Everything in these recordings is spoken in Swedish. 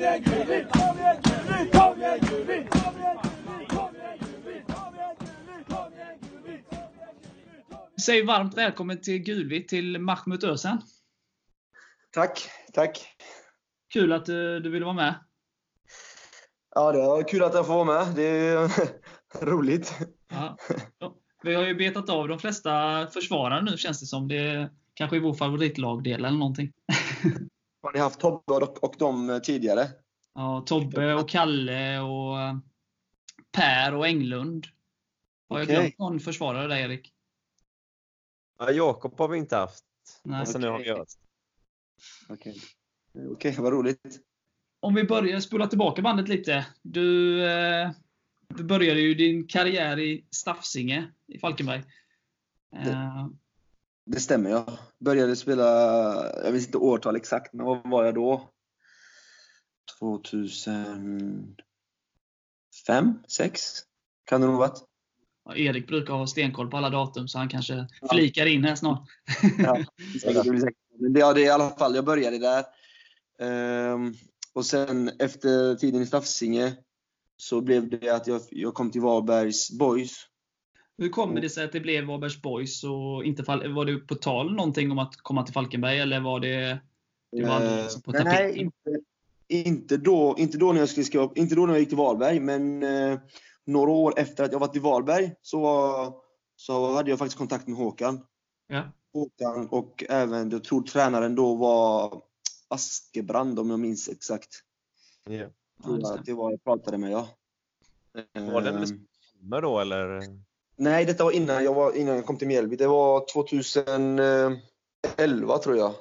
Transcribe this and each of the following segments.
Säg varmt välkommen till Gulvitt, till Mahmut Özcan. Tack, tack. Kul att du, du ville vara med. Ja, det var kul att jag får vara med. Det är roligt. Ja. Vi har ju betat av de flesta försvarare nu känns det som. Det kanske är vår favoritlagdel eller någonting. Har ni haft Tobbe och, och dem tidigare? Ja, Tobbe och Kalle och Per och Englund. Har jag Okej. glömt någon försvarare där Erik? Ja, Jakob har vi inte haft. Nej. Och så nu har vi Okej. Okej, Okej, vad roligt. Om vi börjar spola tillbaka bandet lite. Du, eh, du började ju din karriär i Staffsinge i Falkenberg. Eh, Det stämmer, jag började spela, jag vet inte årtal exakt, men vad var jag då? 2005? 6? Kan det nog varit. ja, Erik brukar ha stenkoll på alla datum, så han kanske flikar in här snart. Ja, det ja, är i alla fall, jag började där. Ehm, och sen efter tiden i Staffsinge så blev det att jag, jag kom till Varbergs Boys. Hur kommer det sig att det blev Varbergs Boys? Och inte var det på tal någonting om att komma till Falkenberg, eller var det, det var liksom på tapeten? nej, inte, inte, då, inte, då när jag skulle skriva upp, inte då när jag gick till Varberg, men eh, några år efter att jag varit i Varberg så, så hade jag faktiskt kontakt med Håkan. Ja. Håkan och även, jag tror tränaren då var Askebrand om jag minns exakt. Ja. Ja, Tror just jag det. att det var jag pratade med ja. Var det med Ehm, Malmö då eller? Nej, detta var innan jag, var, innan jag kom till Mjällby. Det var 2011 tror jag.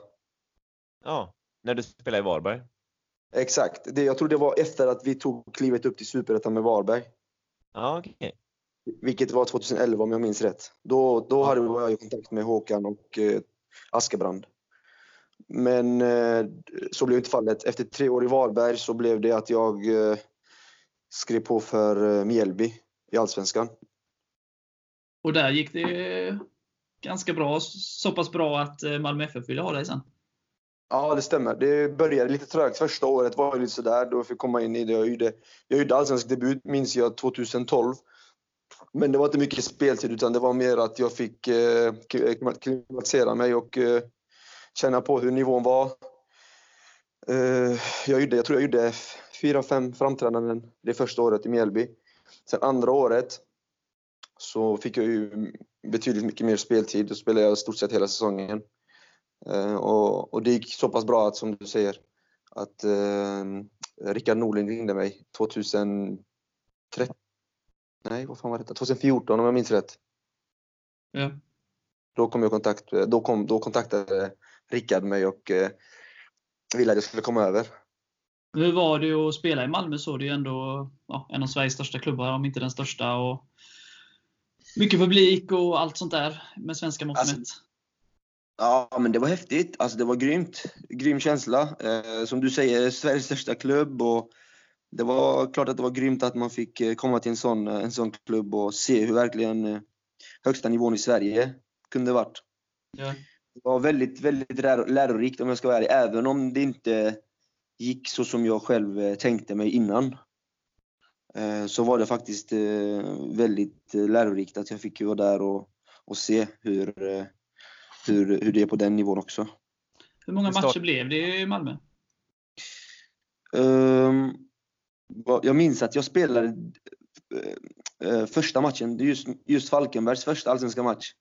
Ja, när du spelade i Varberg. Exakt. Det, jag tror det var efter att vi tog klivet upp till Superettan med Varberg. Ja, okej. Vilket var 2011 om jag minns rätt. Då, då hade jag i kontakt med Håkan och eh, Askebrand. Men eh, så blev inte fallet. Efter tre år i Varberg så blev det att jag eh, skrev på för eh, Mjällby i Allsvenskan. Och där gick det ganska bra. Så pass bra att eh, Malmö FF ville ha dig sen. Ja, det stämmer. Det började lite trögt. Första året var ju lite sådär. Då fick jag komma in i det. Jag gjorde, jag gjorde allsvensk debut, minns jag, 2012. Men det var inte mycket speltid, utan det var mer att jag fick eh, klimatisera mig och eh, känna på hur nivån var. Eh, jag, gjorde, jag tror jag gjorde fyra, fem framträdanden det första året i Mjällby. Sen andra året så fick jag ju betydligt mycket mer speltid. Då spelade jag stort sett hela säsongen. Eh, och, och det gick så pass bra att, som du säger, att eh, Rickard Norling ringde mig 2013. Nej, vad fan var detta? 2014 om jag minns rätt. Ja. Då kom jag kontakt, då, kom, då kontaktade Rickard mig och eh, ville att jag skulle komma över. Hur var det att spela i Malmö? Så det är ju ändå ja, en av Sveriges största klubbar, om inte den största. Och mycket publik och allt sånt där med svenska mått Alltså. Ja, men det var häftigt. Alltså, det var grymt. Grym känsla. Eh, som du säger, Sveriges största klubb. Och det var klart att det var grymt att man fick eh, komma till en sån, eh, en sån klubb och se hur verkligen eh, högsta nivån i Sverige kunde varit. Ja. Det var väldigt, väldigt lär- lärorikt om jag ska vara ärlig, även om det inte gick så som jag själv tänkte mig innan. Eh, Så var det faktiskt eh, väldigt eh, lärorikt att jag fick vara där och, och se hur, hur, hur det är på den nivån också. Hur många matcher blev det i Malmö? Ehm, Jag minns att jag spelade första matchen, just, just Falkenbergs första allsvenska match.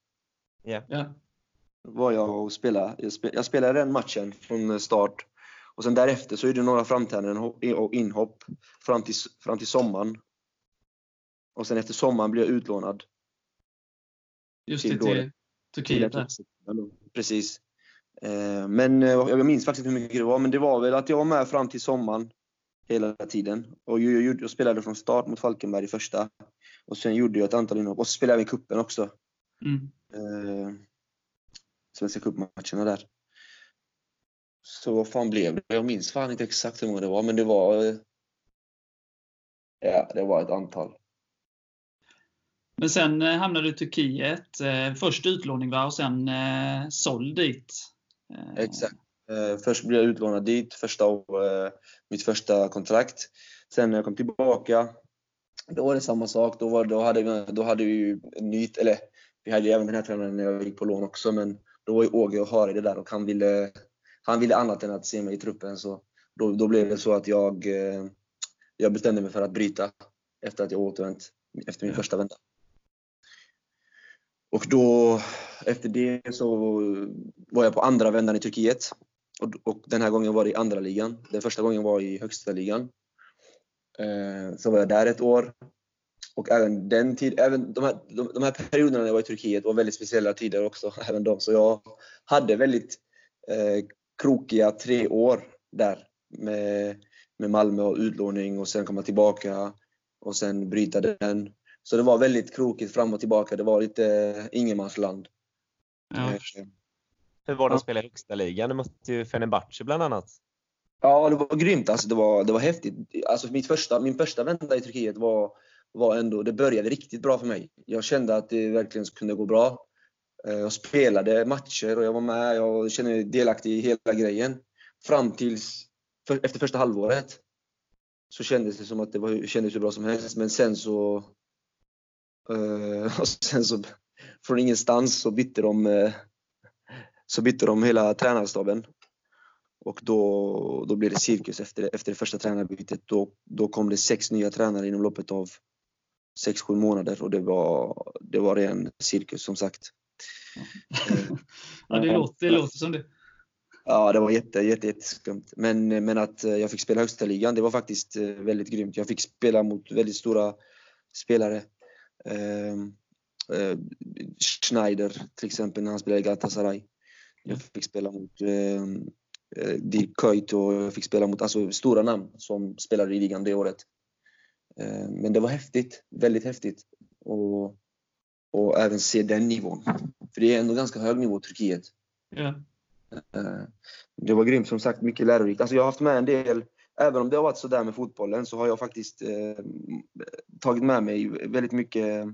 Ja. Ja. var jag och spelade. Jag, spel, jag spelade den matchen från start. Och sen därefter så gjorde jag några framträdanden och inhopp fram till, fram till sommaren. Och sen efter sommaren blev jag utlånad. Just Till det, till det. Turkiet. Där. Precis. Eh, Men eh, jag minns faktiskt inte hur mycket det var, men det var väl att jag var med fram till sommaren hela tiden. Och jag, jag, spelade från start mot Falkenberg i första. Och sen gjorde jag ett antal inhopp. Och så spelade jag även cupen också. Mm. eh, Svenska cupmatcherna där. Så vad fan blev det? Jag minns fan inte exakt hur många det var, men det var... eh, Ja, det var ett antal. Men sen eh, hamnade du i Turkiet. Eh, först utlåning va? och sen såld dit. Exakt. Först blev jag utlånad dit första, eh, mitt första kontrakt. Sen när jag kom tillbaka, då var det samma sak. Då, var, då, hade, vi, då hade vi ju en ny, eller vi hade ju även den här tränaren när jag gick på lån också, men då var ju Åge och Harry där och han ville, han ville annat än att se mig i truppen. Så då, då blev det så att jag, eh, jag bestämde mig för att bryta efter att jag återvänt efter min första vända. Och då, efter det så var jag på andra vändan i Turkiet. Och, och den här gången var det i andra ligan. Den första gången var i högsta ligan. Eh, så var jag där ett år. Och även den tid, även de här, de, de här perioderna när jag var i Turkiet var väldigt speciella tider också. Även de. Så jag hade väldigt eh, krokiga tre år där med, med Malmö och utlåning och sen komma tillbaka och sen bryta den. Så det var väldigt krokigt fram och tillbaka. Det var lite ingenmansland. Ja. Eh, Hur var det att spela i högsta ligan? Det måste ju Fenerbahce bland annat. Ja, det var grymt. Alltså, det, var, det var häftigt. Alltså, mitt första, min första vända i Turkiet var, var ändå, det började riktigt bra för mig. Jag kände att det verkligen kunde gå bra. Eh, jag spelade matcher och jag var med. Jag kände mig delaktig i hela grejen. Fram tills för, efter första halvåret så kändes det som att det var, kändes hur bra som helst. Men sen så... eh, och sen så från ingenstans så bytte de, eh, så bytte de hela tränarstaben. Och då, då blev det cirkus efter, efter det första tränarbytet. Då, då kom det sex nya tränare inom loppet av sex sju månader och det var, det var ren cirkus som sagt. Ja, det, låter, det låter som det. Ja, det var jätte, jätte, jätteskumt. Men, men att eh, jag fick spela högsta ligan, det var faktiskt eh, väldigt grymt. Jag fick spela mot väldigt stora spelare. Eh, eh, Schneider till exempel när han spelade i Galatasaray. Jag fick spela mot eh, eh, Dirk Kuyt och jag fick spela mot alltså, stora namn som spelade i ligan det året. Eh, men det var häftigt, väldigt häftigt. Och, och även se den nivån. För det är ändå ganska hög nivå i Turkiet. Ja. Eh, Det var grymt, som sagt, mycket lärorikt. Alltså jag har haft med en del, även om det har varit sådär med fotbollen, så har jag faktiskt eh, tagit med mig väldigt mycket,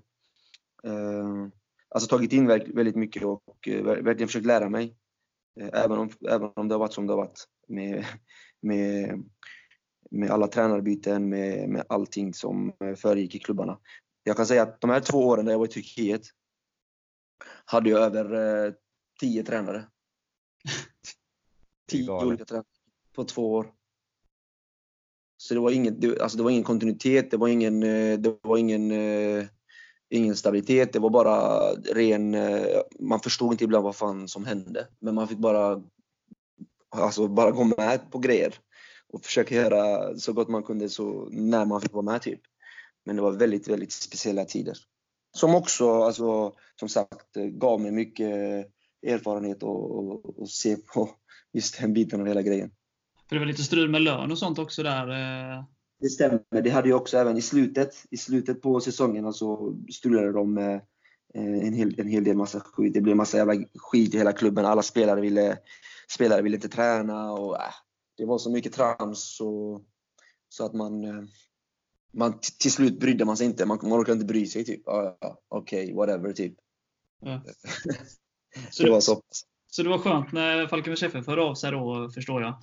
eh, alltså tagit in väldigt mycket och eh, ver- verkligen försökt lära mig. Eh, även, om, även om det har varit som det har varit med, med, med alla tränarbyten, med, med allting som eh, föregick i klubbarna. Jag kan säga att de här två åren när jag var i Turkiet hade jag över eh, tio tränare. Tio olika tränare på två år. Så det var, inget, det, alltså det var ingen kontinuitet, det var ingen, eh, det var ingen, eh, ingen stabilitet. Det var bara ren... eh, Man förstod inte ibland vad fan som hände. Men man fick bara, alltså bara gå med på grejer. Och försöka göra så gott man kunde så när man fick vara med typ. Men det var väldigt, väldigt speciella tider. Som också, alltså, som sagt, gav mig mycket erfarenhet och, och, och se på just den biten av hela grejen. För det var lite strul med lön och sånt också där. eh. Det stämmer. Det hade jag också även i slutet. I slutet på säsongen så strulade de med eh, en hel, en hel del massa skit. Det blev massa jävla skit i hela klubben. Alla spelare ville, spelare ville inte träna och äh, det var så mycket trams så, så att man, eh, man till slut brydde man sig inte. Man, man orkade inte bry sig typ. Ja, ja, Okej, whatever typ. Ja. Så, Det var så. så det var skönt när Falkenbergs FF hörde av sig då, förstår jag.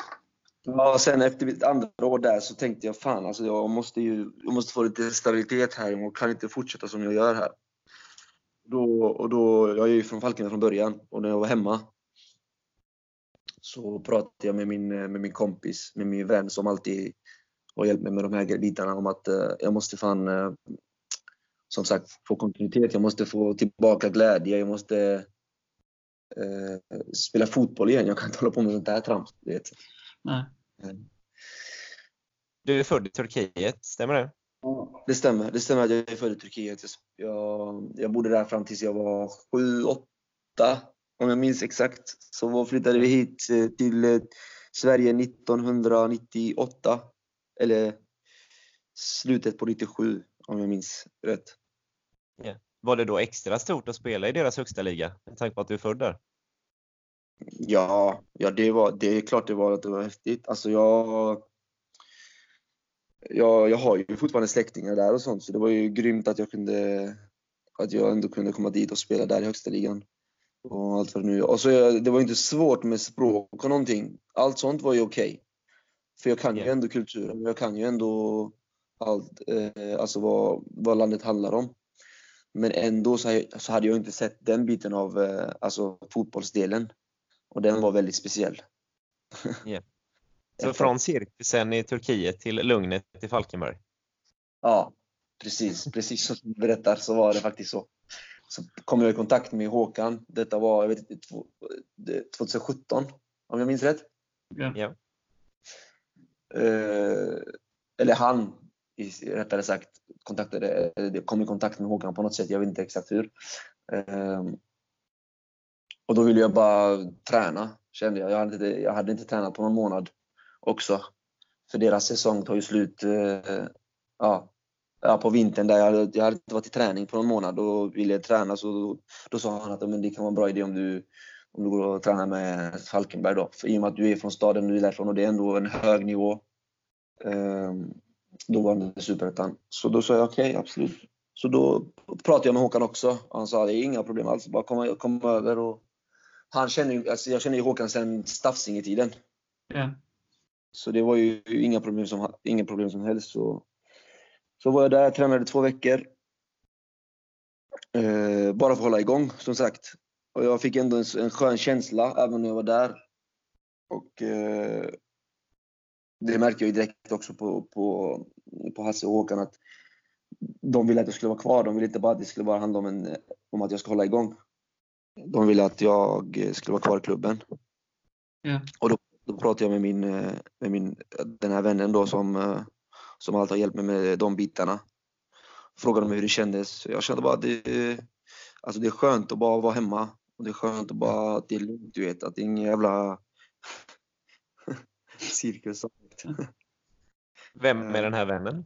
Ja, sen efter mitt andra år där så tänkte jag fan alltså jag måste ju jag måste få lite stabilitet här. Jag kan inte fortsätta som jag gör här. Då, och då, jag är ju från Falkenberg från början och när jag var hemma så pratade jag med min, med min kompis, med min vän som alltid har hjälpt mig med de här bitarna om att eh, jag måste fan eh, som sagt få kontinuitet, jag måste få tillbaka glädje, jag måste eh, spela fotboll igen. Jag kan inte hålla på med sånt där trams. du. Du är född i Turkiet, stämmer det? Det stämmer. Det stämmer att jag är född i Turkiet. Jag, jag bodde där fram tills jag var sju, åtta om jag minns exakt. Så flyttade vi hit eh, till eh, Sverige 1998. Eller slutet på 97 om jag minns rätt. Var det då extra stort att spela i deras högsta liga? Med tanke på att du är född där. Ja, ja det, var, det är klart det var att det var häftigt. Alltså jag, jag, jag har ju fortfarande släktingar där och sånt så det var ju grymt att jag kunde att jag ändå kunde komma dit och spela där i högsta ligan. Och allt vad det nu. Och så, det var inte svårt med språk och någonting. Allt sånt var ju okej. För jag kan ju Ja. ändå kulturen, jag kan ju ändå allt, eh, alltså vad, vad landet handlar om. Men ändå så, hade jag inte sett den biten av eh, alltså fotbollsdelen. Och den var väldigt speciell. Så från cirkusen i Turkiet till lugnet i Falkenberg. Ja, precis. Precis som du berättar så var det faktiskt så. Så kom jag i kontakt med Håkan. Detta var jag vet inte, två- det- 2017, om jag minns rätt. Ja. Eh, eller han, rättare sagt, kontaktade, eh, kom i kontakt med Håkan på något sätt. Jag vet inte exakt hur. Eh, och då ville jag bara träna, kände jag. Jag hade, inte, jag hade inte tränat på någon månad också. För deras säsong tar ju slut eh, ja, ja, på vintern. Där jag, hade, jag hade inte varit i träning på någon månad och ville träna. Så då, då sa han att men det kan vara en bra idé om du, om du går och tränar med Falkenberg. Då. För I och med att du är från staden, du är därifrån och det är ändå en hög nivå. Då var det superettan. Så då sa jag okej, absolut. Så då pratade jag med Håkan också. Han sa det är inga problem alls, bara komma, komma över. Och han känner, alltså jag känner ju Håkan sedan Stafsingetiden. Ja. Så det var ju inga problem som, inga problem som helst. Så, så var jag där, tränade två veckor. Eh, bara för att hålla igång, som sagt. Och jag fick ändå en, en skön känsla, även när jag var där. Och eh, det märkte jag ju direkt också på, på, på Hasse och Håkan att de ville att jag skulle vara kvar. De ville inte bara att det skulle bara handla om, en, om att jag ska hålla igång. De ville att jag skulle vara kvar i klubben. Ja. Och då, då pratade jag med min, eh, med min, den här vännen då som, eh, som alltid har hjälpt mig med de bitarna. Frågade mig hur det kändes. Jag kände bara att det, alltså det är skönt att bara vara hemma. Och det är skönt att bara att det är lugnt, du vet. Att det är ingen jävla cirkus. Vem är den här vännen?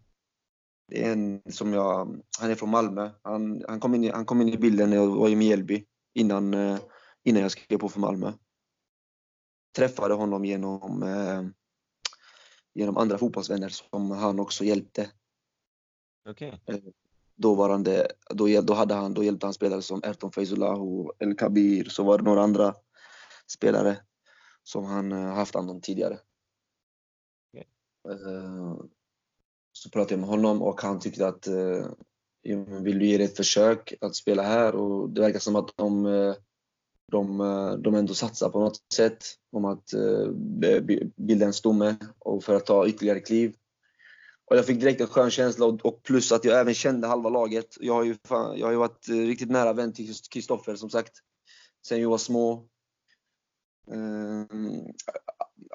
Det är en som jag, han är från Malmö. Han, han, kom, in han kom in i bilden när jag var i Mjällby innan, eh, innan jag skrev på för Malmö. Träffade honom genom, eh, genom andra fotbollsvänner som han också hjälpte. Okej. Dåvarande, då, då, hade han, då hjälpte han spelare som Erton Feyzullahu, El Kabir, så var det några andra spelare som han eh, haft hand om tidigare. Okej. Eh, Så pratade jag med honom och han tyckte att eh, "Jo, men vill du ge det ett försök att spela här? Och det verkar som att de, de, de ändå satsar på något sätt om att bilda en stomme och för att ta ytterligare kliv. Och jag fick direkt en skön känsla och, och plus att jag även kände halva laget. Jag har ju, fan, jag har ju varit eh, riktigt nära vän till Kristoffer som sagt. Sen jag var små. Um,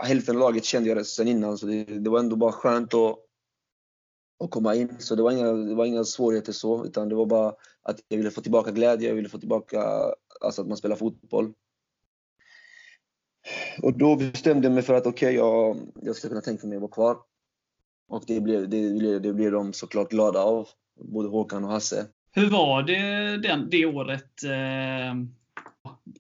hälften av laget kände jag sen innan så det, det var ändå bara skönt att, att komma in. Så det var, inga, det var inga svårigheter så utan det var bara att jag ville få tillbaka glädje, jag ville få tillbaka alltså att man spelar fotboll. Och då bestämde jag mig för att okej, jag, jag ska kunna tänka mig att vara kvar. Och det blev, det, blev- det blev de såklart glada av, både Håkan och Hasse. Hur var det den, det året? Eh,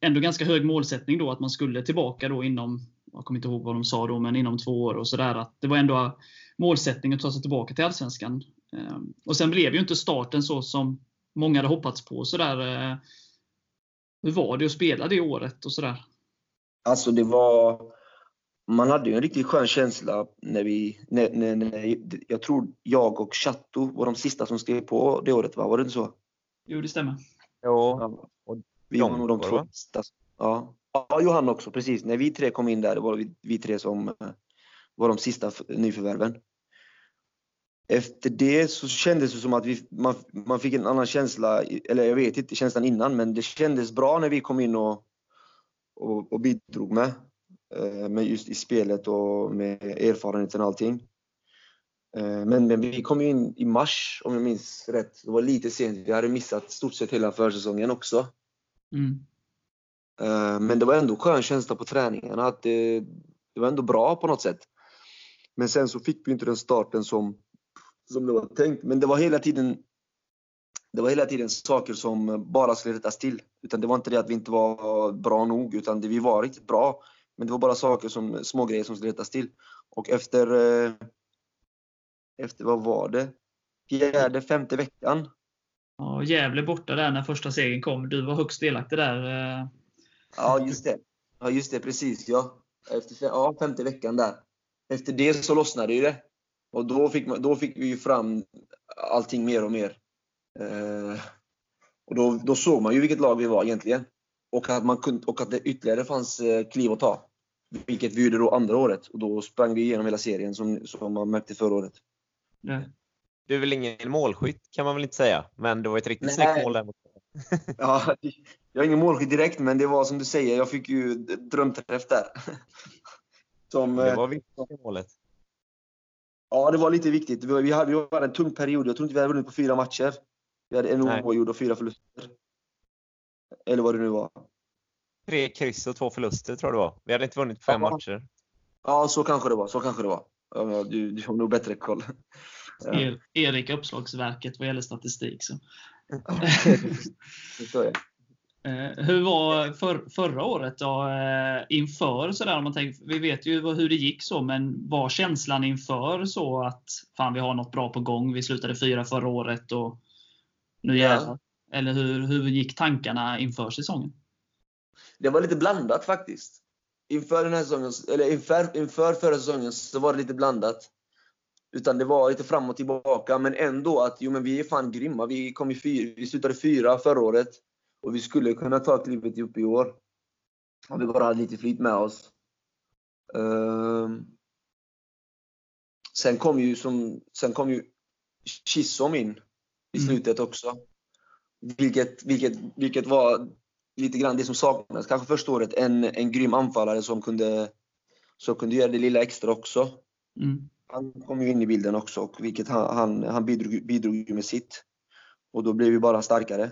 ändå ganska hög målsättning då att man skulle tillbaka då inom, jag kommer inte ihåg vad de sa då, men inom två år och sådär. Att det var ändå målsättning att ta sig tillbaka till Allsvenskan. Eh, och sen blev ju inte starten så som många hade hoppats på. Sådär, eh, hur var det att spela det året och sådär? Alltså det var... Man hade ju en riktigt skön känsla när vi... När, när, när, jag tror jag och Chatto var de sista som skrev på det året, va? Var det inte så? Jo, det stämmer. Ja. och Vi var nog de två sista. Ja. ja, Johan också, precis. När vi tre kom in där, det var vi, vi tre som eh, var de sista nyförvärven. Efter det så kändes det som att vi, man, man fick en annan känsla, eller jag vet inte känslan innan, men det kändes bra när vi kom in och, och, och bidrog med. Eh, Med just i spelet och med erfarenheten och allting. Eh, Men, men vi kom ju in i mars, om jag minns rätt. Det var lite sent. Vi hade missat stort sett hela försäsongen också. Mm. Eh, Men det var ändå skön känsla på träningarna. Att det, det var ändå bra på något sätt. Men sen så fick vi inte den starten som, som det var tänkt. Men det var hela tiden det var hela tiden saker som bara skulle rättas till. Utan det var inte det att vi inte var bra nog, utan det, vi var riktigt bra. Men det var bara saker som, små grejer som skulle rättas till. Och efter, eh, efter vad var det? Fjärde, femte veckan Ja, Gävle borta där när första segern kom. Du var högst delaktig där. eh. Ja, just det. Ja, just det. Precis. Ja. Efter ja, femte veckan där. efter det så lossnade ju det. Och då fick, man, då fick vi ju fram allting mer och mer. Eh, och då, då såg man ju vilket lag vi var egentligen. Och att, man kunde, och att det ytterligare fanns eh, kliv att ta. Vilket vi gjorde då andra året. Och då sprang vi igenom hela serien som, som man märkte förra året. Ja. Du är väl ingen målskytt kan man väl inte säga, men det var ett riktigt Nej. snyggt mål där. mot- Ja, jag är ingen målskytt direkt, men det var som du säger, jag fick ju drömträff där. Som, Det eh, var viktigt i målet. Ja, det var lite viktigt. Vi vi hade, vi hade en tung period. Jag tror inte vi hade vunnit på fyra matcher. Vi hade en oavgjord och fyra förluster. Eller vad det nu var. Tre kryss och två förluster tror jag det var. Vi hade inte vunnit fem Ja. matcher. Ja, så kanske det var. Så kanske det var. Ja, du, du har nog bättre koll. Ja. Er, Erik uppslagsverket vad gäller statistik. Så. Eh, hur var för, förra året då? Eh, inför sådär, om man tänker, vi vet ju hur det gick så, men var känslan inför så att fan vi har något bra på gång, vi slutade fyra förra året och nu Ja. jävlar. Eller hur, hur gick tankarna inför säsongen? Det var lite blandat faktiskt. Inför den här säsongen, eller inför, inför förra säsongen så var det lite blandat. Utan det var lite fram och tillbaka, men ändå att jo men vi är fan grymma. Vi, kom i fyra, vi slutade fyra förra året och vi skulle kunna ta klivet upp i år. Om vi bara hade lite flyt med oss. Ehm. sen kom ju som, sen kom ju Chisholm in i Mm. slutet också. Vilket, vilket, vilket var lite grann det som saknades kanske första året. En, en grym anfallare som kunde, som kunde göra det lilla extra också. Mm. Han kom ju in i bilden också, och vilket han, han, han bidrog, bidrog ju med sitt. Och då blev vi bara starkare.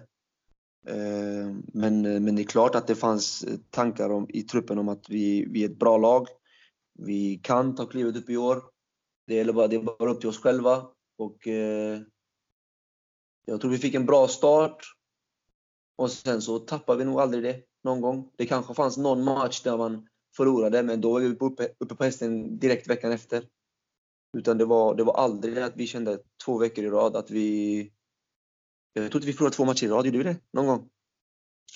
Eh, Men, men det är klart att det fanns tankar om, i truppen om att vi, vi är ett bra lag. Vi kan ta klivet upp i år. Det, gäller bara, det är bara upp till oss själva. Och, eh, jag tror vi fick en bra start. Och sen så tappade vi nog aldrig det någon gång. Det kanske fanns någon match där man förlorade, men då var vi uppe, uppe på hästen direkt veckan efter. Utan det var, det var aldrig att vi kände två veckor i rad att vi... Jag tror inte vi förlorade två matcher i rad, gjorde vi det? Någon gång?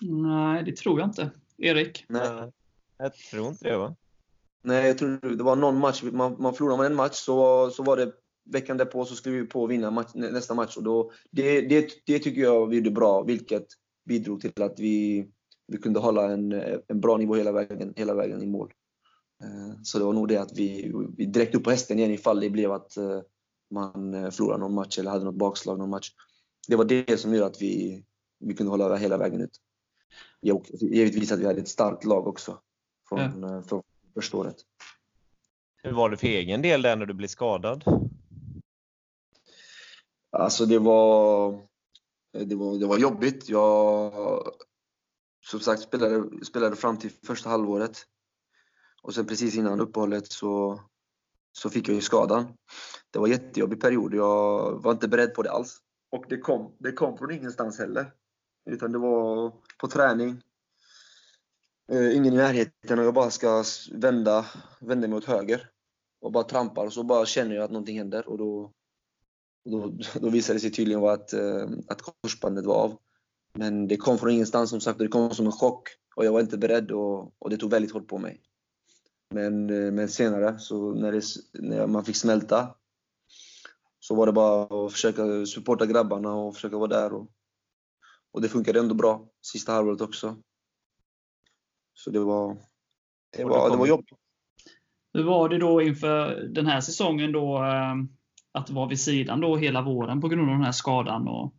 Nej, det tror jag inte. Erik? Nej. Jag tror inte det va? Nej, jag tror det var någon match. Man, man förlorade man en match så, så var det veckan därpå så skulle vi på att vinna match, nä- nästa match. Och då, det, det, det tycker jag vi gjorde bra, vilket bidrog till att vi, vi kunde hålla en, en bra nivå hela vägen, hela vägen i mål. Eh, Så det var nog det att vi, vi direkt upp på hästen igen ifall det blev att eh, man eh, förlorade någon match eller hade något bakslag någon match. Det var det som gjorde att vi, vi kunde hålla hela vägen ut. Givetvis att vi hade ett starkt lag också från, eh, från första året. Hur var det för egen del där när du blev skadad? Alltså det var, det var, det var jobbigt. Jag som sagt spelade, spelade fram till första halvåret. Och sen precis innan uppehållet så, så fick jag ju skadan. Det var en jättejobbig period. Jag var inte beredd på det alls. Och det kom, det kom från ingenstans heller. Utan det var på träning. Eh, ingen i närheten och jag bara ska vända, vända mig åt höger. Och bara trampar och så bara känner jag att någonting händer. Och då, då, då visade det sig tydligen vara att, eh, att korsbandet var av. Men det kom från ingenstans som sagt det kom som en chock. Och jag var inte beredd och, och det tog väldigt hårt på mig. Men, eh, men senare, så när, det, när man fick smälta, så var det bara att försöka supporta grabbarna och försöka vara där. Och, och det funkade ändå bra sista halvåret också. Så det var, det var, det var jobbigt. Hur var det då inför den här säsongen då eh, att vara vid sidan då hela våren på grund av den här skadan och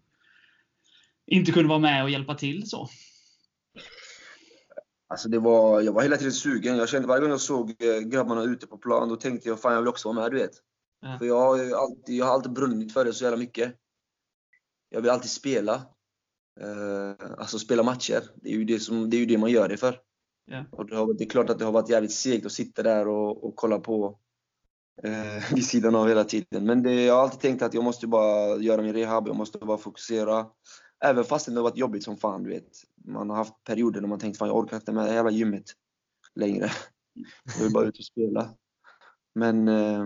inte kunde vara med och hjälpa till så? Alltså det var, jag var hela tiden sugen. Jag kände varje gång jag såg eh, grabbarna ute på plan, då tänkte jag fan jag vill också vara med, du vet. Ja. För jag har, alltid, jag har alltid brunnit för det så jävla mycket. Jag vill alltid spela. Eh, alltså spela matcher. Det är ju det, som, det, är ju det man gör det för. Ja. Och det, har, det är klart att det har varit jävligt segt att sitta där och, och kolla på eh, vid sidan av hela tiden. Men det, jag har alltid tänkt att jag måste bara göra min rehab, jag måste bara fokusera. Även fast det har varit jobbigt som fan, du vet. Man har haft perioder när man tänkt fan jag orkar inte med det här jävla gymmet längre. Jag vill bara ut och spela. Men eh,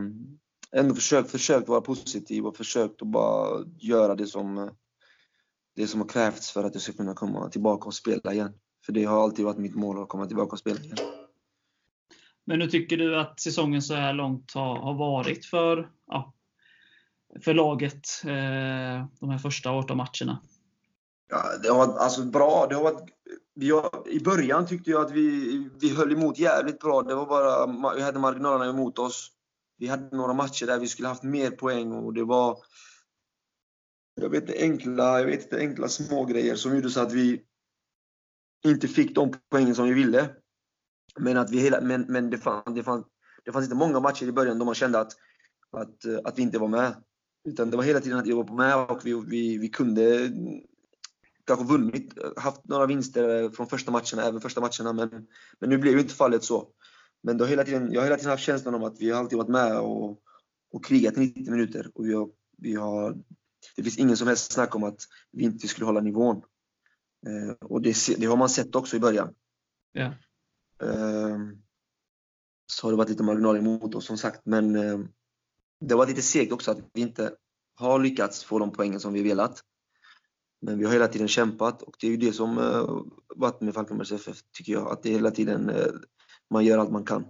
ändå försökt, försökt vara positiv och försökt att bara göra det som, det som har krävts för att jag ska kunna komma tillbaka och spela igen. För det har alltid varit mitt mål att komma tillbaka och spela igen. Men hur tycker du att säsongen så här långt har, har varit för, ja, för laget eh, de här första 18 matcherna? Ja, det har varit alltså, bra. Det har varit, vi har, I början tyckte jag att vi, vi höll emot jävligt bra. Det var bara, vi hade marginalerna emot oss. Vi hade några matcher där vi skulle haft mer poäng och det var jag vet enkla, jag vet enkla små grejer som gjorde så att vi inte fick de poängen som vi ville. Men, att vi hela, men, men det, fann, det, fann, det fanns inte många matcher i början då man kände att, att, eh, att vi inte var med. Utan det var hela tiden att vi var med och vi, vi, vi kunde eh, kanske vunnit, eh, haft några vinster från första matcherna, även första matcherna, men, men nu blev ju inte fallet så. Men då hela tiden, jag har hela tiden haft känslan om att vi har alltid varit med och, och krigat i 90 minuter. Och vi har, vi har, det finns ingen som helst snack om att vi inte skulle hålla nivån. Eh, och det, det, har man sett också i början. Ja. Ehm, så har det varit lite marginaler emot oss som sagt, men ehm, det har varit lite segt också att vi inte har lyckats få de poängen som vi velat. Men vi har hela tiden kämpat och det är ju det som eh, varit med Falkenbergs FF, tycker jag. Att det hela tiden, eh, man gör allt man kan.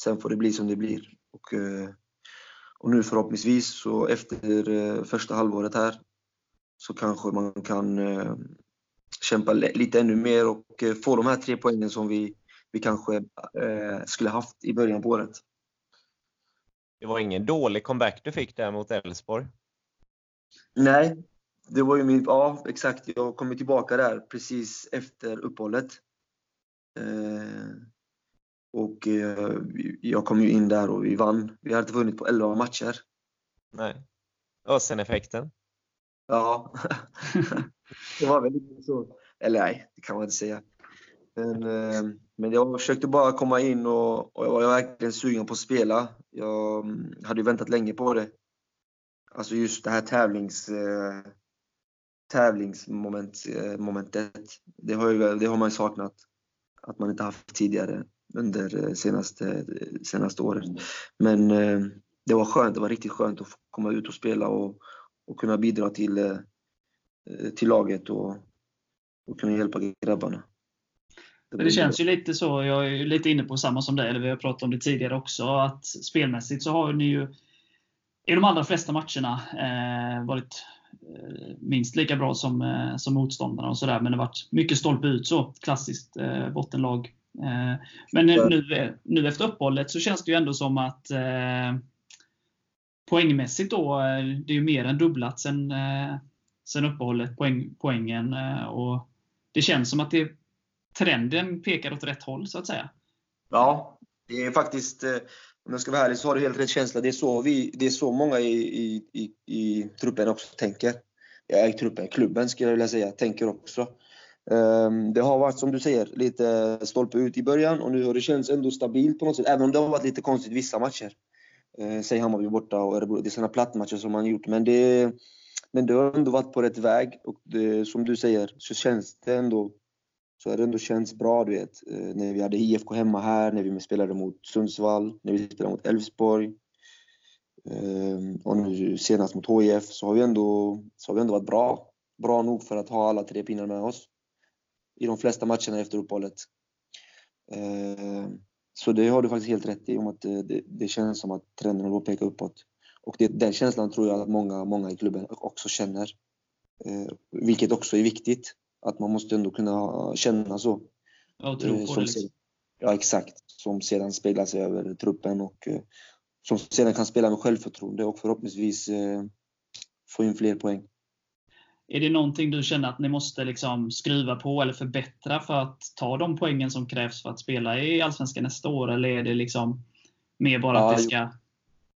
Sen får det bli som det blir. Och, eh, och nu förhoppningsvis, så efter första halvåret här, så kanske man kan kämpa lite ännu mer och få de här tre poängen som vi, vi kanske skulle haft i början på året. Det var ingen dålig comeback du fick där mot Elfsborg? Nej, det var ju min, ja exakt, jag kom tillbaka där precis efter uppehållet. Eh, och eh, jag kom ju in där och vi vann. Vi hade inte vunnit på 11 matcher. Nej. Ösen-effekten? Ja, det var väl lite så. Eller nej, det kan man inte säga. Men, eh, men jag försökte bara komma in och, och jag var verkligen sugen på att spela. Jag mm, hade ju väntat länge på det. Alltså just det här tävlings eh, tävlingsmomentet. Eh, det har, ju, det har man ju saknat. Att man inte haft tidigare under eh, senaste, senaste året. Men eh, det var skönt, det var riktigt skönt att komma ut och spela och, och kunna bidra till, eh, till laget och, och kunna hjälpa grabbarna. Det, det känns ju lite så, jag är lite inne på samma som dig, eller vi har pratat om det tidigare också, att spelmässigt så har ni ju i de allra flesta matcherna eh, varit Eh, minst lika bra som, eh, som motståndarna och sådär. Men det har varit mycket stolpe ut så. Klassiskt eh, bottenlag. Eh, men nu, nu efter uppehållet så känns det ju ändå som att poängmässigt då, det är ju mer än dubblat sen, sen uppehållet, poäng, poängen. och det känns som att det, trenden pekar åt rätt håll så att säga. Ja, det är faktiskt eh, om jag ska vara ärlig så har du helt rätt känsla. Det är så, vi, det är så många i, i, i, i truppen också tänker. Ja, i truppen, klubben skulle jag vilja säga, tänker också. Ehm, det har varit som du säger, lite stolpe ut i början och nu har det känts ändå stabilt på något sätt. Även om det har varit lite konstigt vissa matcher. Eh, säg Hammarby borta och Örebro. Det är sådana plattmatcher som man gjort. Men det, men det har ändå varit på rätt väg. Och det, som du säger så känns det ändå så har det ändå känts bra, du vet. Eh, när vi hade IFK hemma här, när vi spelade mot Sundsvall, när vi spelade mot Elfsborg. Ehm, och nu senast mot HIF så har vi ändå, så har vi ändå varit bra. Bra nog för att ha alla tre pinnar med oss. I de flesta matcherna efter uppehållet. Ehm, så det har du faktiskt helt rätt i, om att eh, det, det känns som att trenden håller på att peka uppåt. Och det, den känslan tror jag att många, många i klubben också känner. Ehm, vilket också är viktigt. Att man måste ändå kunna känna så. Ja, och tro på eh, det. Liksom. Ja, exakt. Som sedan speglar sig över truppen och eh, som sedan kan spela med självförtroende och förhoppningsvis eh, få in fler poäng. Är det någonting du känner att ni måste liksom skruva på eller förbättra för att ta de poängen som krävs för att spela i Allsvenskan nästa år? Eller är det liksom mer bara ja, att det ska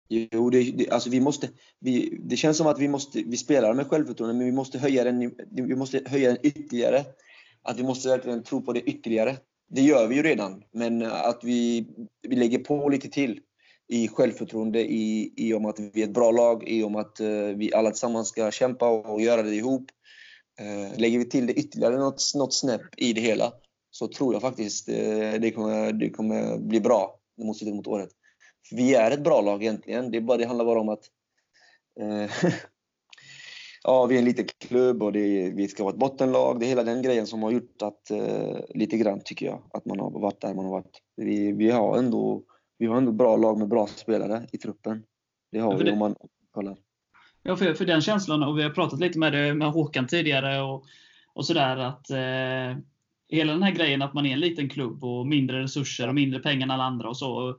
Jo, det, det, alltså vi måste, vi, det känns som att vi, måste, vi spelar med självförtroende, men vi måste, höja den, vi måste höja den ytterligare. Att vi måste verkligen tro på det ytterligare. Det gör vi ju redan, men att vi, vi lägger på lite till i självförtroende, i, i om att vi är ett bra lag, i om att eh, vi alla tillsammans ska kämpa och göra det ihop. Eh, lägger vi till det ytterligare något, något snäpp i det hela så tror jag faktiskt eh, det, kommer, det kommer bli bra mot slutet mot året vi är ett bra lag egentligen. Det, bara, det handlar bara om att... Eh, ja, vi är en liten klubb och det vi ska vara ett bottenlag. Det är hela den grejen som har gjort att, eh, lite grann tycker jag, att man har varit där man har varit. Vi, vi, har, ändå, vi har ändå bra lag med bra spelare i truppen. Det har Ja, vi det- om man kollar. Ja, för, för den känslan, och vi har pratat lite med, det, med Håkan tidigare och, och sådär, att eh, hela den här grejen att man är en liten klubb och mindre resurser och mindre pengar än alla andra och så.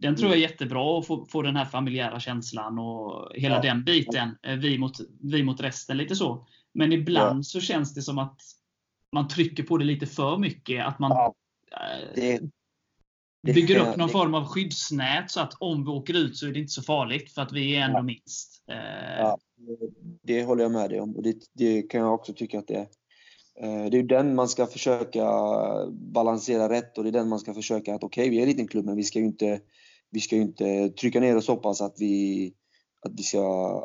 Den tror jag är jättebra att få, få den här familjära känslan och hela Ja. den biten. eh, Vi mot, vi mot resten, lite så. Men ibland Ja. så känns det som att man trycker på det lite för mycket. Att man Ja. eh, Det, det- bygger upp någon det- form av skyddsnät så att om vi åker ut så är det inte så farligt för att vi är ändå minst. Eh, Ja, det håller jag med dig om. Och det, kan jag också tycka att det är. Det är den man ska försöka balansera rätt och det är den man ska försöka att okej, vi är en liten klubb men vi ska ju inte, vi ska ju inte trycka ner oss så pass att vi, att vi ska,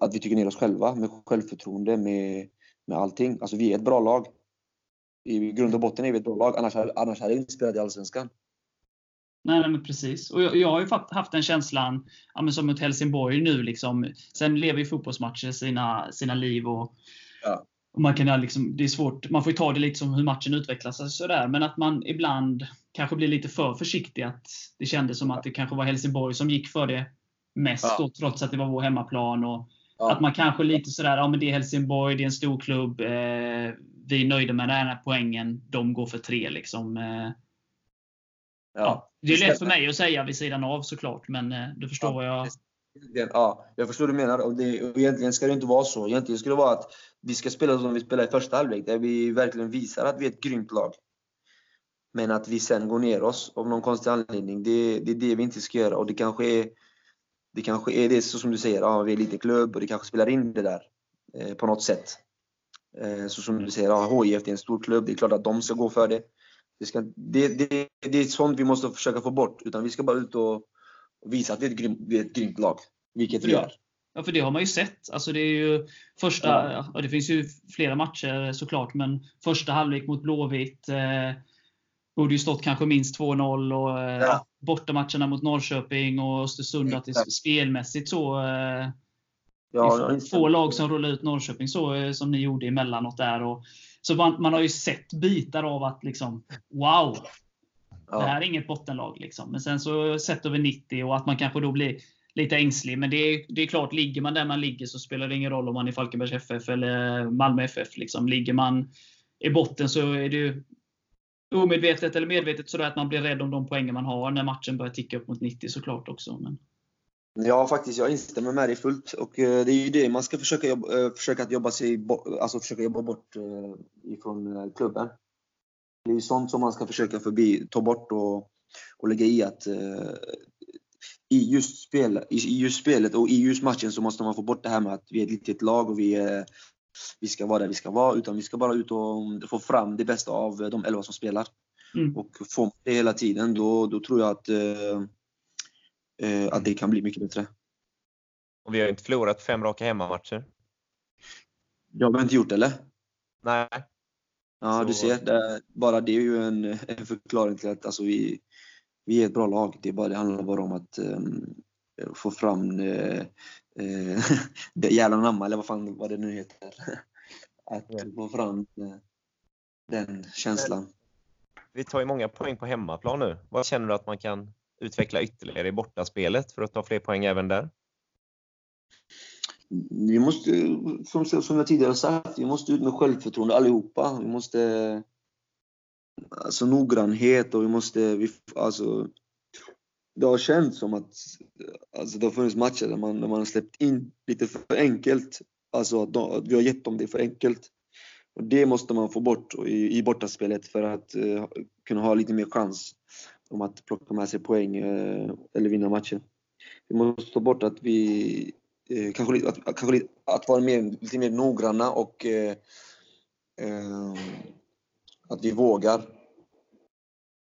att vi trycker ner oss själva med självförtroende, med, med allting. Alltså vi är ett bra lag. I grund och botten är vi ett bra lag, annars, annars hade vi inte spelat i Allsvenskan. Nej, nej men precis. Och jag, jag har ju haft den känslan, ja, men som mot Helsingborg nu. Liksom. Sen lever ju fotbollsmatcher sina, sina liv. Och, Ja. Man, kan, liksom, det är svårt, man får ju ta det lite som hur matchen utvecklas. och Sådär. Men att man ibland kanske blir lite för försiktig. Att det kändes som att det kanske var Helsingborg som gick för det mest. Ja. Trots att det var vår hemmaplan. Och Ja. Att man kanske lite sådär, ja men det är Helsingborg, det är en stor klubb. Eh, vi är nöjda med den här poängen. De går för tre. Liksom. Eh, Ja, det är lätt för mig att säga vid sidan av såklart, men eh, du förstår vad jag... Ja, jag förstår vad du menar. Och, det, och egentligen ska det inte vara så. Egentligen ska det vara att vi ska spela som vi spelade i första halvlek, där vi verkligen visar att vi är ett grymt lag. Men att vi sen går ner oss av någon konstig anledning, det, det är det vi inte ska göra. Och det kanske är det, kanske är det så som du säger, ja, vi är lite klubb och det kanske spelar in det där eh, på något sätt. Eh, så som du säger, ja, HIF är en stor klubb, det är klart att de ska gå för det. Det, ska, det, det, det är sånt vi måste försöka få bort, utan vi ska bara ut och visa att vi är ett grymt, vi är ett grymt lag. Vilket vi Ja. Är. Ja, för det har man ju sett. Alltså det är ju första, Ja. ja. det finns ju flera matcher såklart, men första halvlek mot Blåvitt eh, borde ju stått kanske minst 2-0 och eh, Ja. ja. bortamatcherna mot Norrköping och Östersund, att det Exakt. spelmässigt så eh, Ja, det är få lag som rullar ut Norrköping så eh, som ni gjorde emellanåt där. Och, så man, man har ju sett bitar av att liksom, wow! Det här ja. är inget bottenlag. Liksom. Men sen så sett över 90 och att man kanske då blir lite ängslig. Men det är, det är klart, ligger man där man ligger så spelar det ingen roll om man är Falkenbergs FF eller Malmö FF. Liksom. Ligger man i botten så är det ju omedvetet eller medvetet sådär att man blir rädd om de poängen man har när matchen börjar ticka upp mot 90 såklart också. Men, ja, faktiskt. Jag instämmer med dig fullt. Och eh, det är ju det man ska försöka jobba, eh, försöka att jobba sig alltså försöka jobba bort eh, ifrån klubben. Det är ju sånt som man ska försöka förbi, ta bort och, och lägga i att i just, spel, i, just spelet och i just matchen så måste man få bort det här med att vi är ett litet lag och vi, är, vi ska vara där vi ska vara. Utan vi ska bara ut och få fram det bästa av de elva som spelar. mm. Och får man det hela tiden då, då tror jag att, eh, eh, att det kan bli mycket bättre. Och vi har inte förlorat fem raka hemmamatcher. Det har vi inte gjort eller? Nej. Ja, Så- du ser. Det, bara det är ju en, en förklaring till att alltså, vi, vi är ett bra lag. Det, är bara, det handlar bara om att ehm, få fram eh, eh, det jävla namn eller vad fan vad det nu heter. Att få fram eh, den känslan. Vi tar ju många poäng på hemmaplan nu. Vad känner du att man kan utveckla ytterligare i bortaspelet för att ta fler poäng även där? Vi måste, som jag tidigare sagt, vi måste ut med självförtroende allihopa. Vi måste alltså noggrannhet och vi måste, vi, alltså det har känts som att alltså, det har funnits matcher där man, där man har släppt in lite för enkelt. Alltså att, de, att vi har gett dem det för enkelt. Och det måste man få bort i, i bortaspelet för att eh, kunna ha lite mer chans om att plocka med sig poäng eh, eller vinna matchen. Vi måste ta bort att vi eh, kanske, att, kanske att vara mer, lite mer noggranna och eh, eh, att vi vågar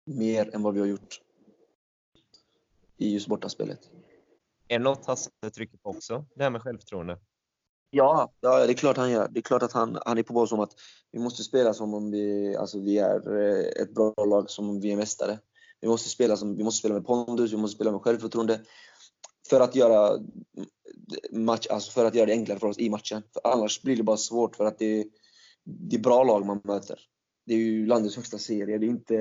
mer än vad vi har gjort i just bortaspelet. Är det något Hasse trycker på också? Det här med självförtroende. Ja, ja, det är klart han gör. Det är klart att han, han är på oss som att vi måste spela som om vi, alltså vi är eh, ett bra lag, som om vi är mästare. Vi måste spela, som, vi måste spela med pondus, vi måste spela med självförtroende. För att göra match, alltså för att göra det enklare för oss i matchen. För annars blir det bara svårt för att det, det är bra lag man möter. Det är ju landets högsta serie. Det är inte,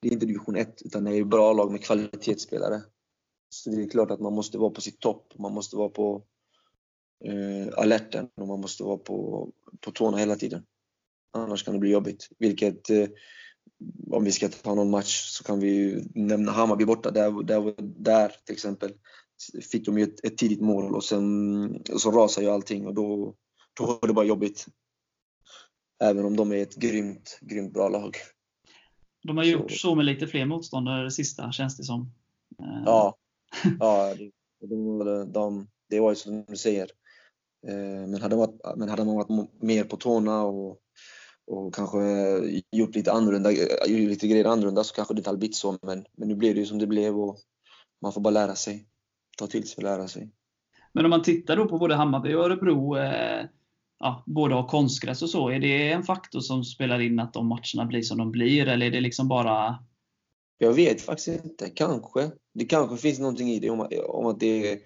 det är inte division 1 utan det är bra lag med kvalitetsspelare. Så det är klart att man måste vara på sitt topp. Man måste vara på eh, alerten och man måste vara på, på tårna hela tiden. Annars kan det bli jobbigt. Vilket, eh, om vi ska ta någon match så kan vi ju nämna Hammarby borta. Där, där, där till exempel fick de ju ett, ett tidigt mål och sen så rasar ju allting och då, då var det bara jobbigt. Även om de är ett grymt, grymt bra lag. De har gjort så med lite fler motståndare sista, känns det som. Eh, Ja, ja det, de, de, det var ju som du säger. Eh, Men hade, man varit, men hade man varit mer på tårna och, och kanske gjort lite, annorlunda, gjort lite grejer annorlunda så kanske det inte hade blivit så. Men, men nu blev det ju som det blev och man får bara lära sig. Ta till sig och lära sig. Men om man tittar då på både Hammarby och Örebro, eh, ja, båda har konstgräs och så. Är det en faktor som spelar in att de matcherna blir som de blir? Eller är det liksom bara... Jag vet faktiskt inte. Kanske. Det kanske finns någonting i det om, om att det är,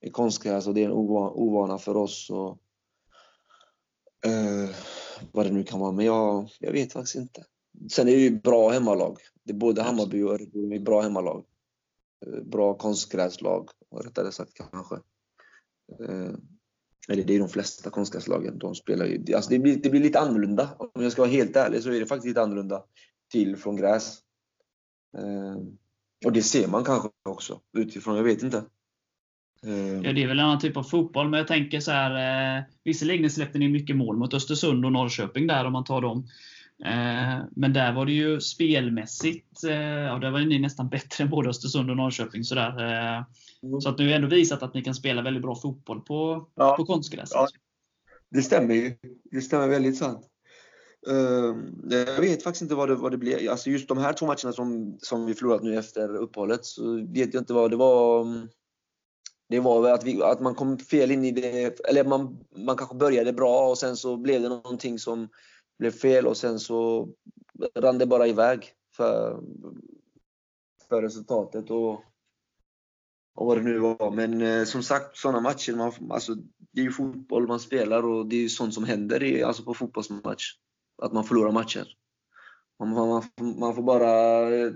är konstgräs och det är en ovana, för oss. Och, eh, vad det nu kan vara. Men jag, jag vet faktiskt inte. Sen är det ju bra hemmalag. Det är både Hammarby och Örebro är bra hemmalag. Eh, Bra konstgräslag, rättare sagt kanske. Eller det är de flesta konstgräslagen. De spelar ju, alltså det, blir, det blir lite annorlunda. Om jag ska vara helt ärlig så är det faktiskt lite annorlunda till från gräs. Eh, Och det ser man kanske också utifrån, jag vet inte. Eh, Ja, det är väl en annan typ av fotboll, men jag tänker så här. Eh, visserligen släppte ni mycket mål mot Östersund och Norrköping där om man tar dem. Eh, men där var det ju spelmässigt, eh, ja, där var ni nästan bättre än både Östersund och Norrköping. Så, där, eh, så att ni har ändå visat att ni kan spela väldigt bra fotboll på, Ja. på konstgräs. Ja. Det stämmer ju. Det stämmer väldigt sant. Eh, Jag vet faktiskt inte vad det, vad det blev. Alltså just de här två matcherna som, som vi förlorat nu efter uppehållet så vet jag inte vad det var. Det var att, vi, att man kom fel in i det. Eller man, man kanske började bra och sen så blev det någonting som blev fel och sen så rann det bara iväg för, för resultatet. Och, och vad det nu var. Men eh, som sagt, sådana matcher, man, alltså, det är ju fotboll man spelar och det är ju sånt som händer i, alltså på fotbollsmatch. Att man förlorar matcher. Man, man, man, man får bara eh,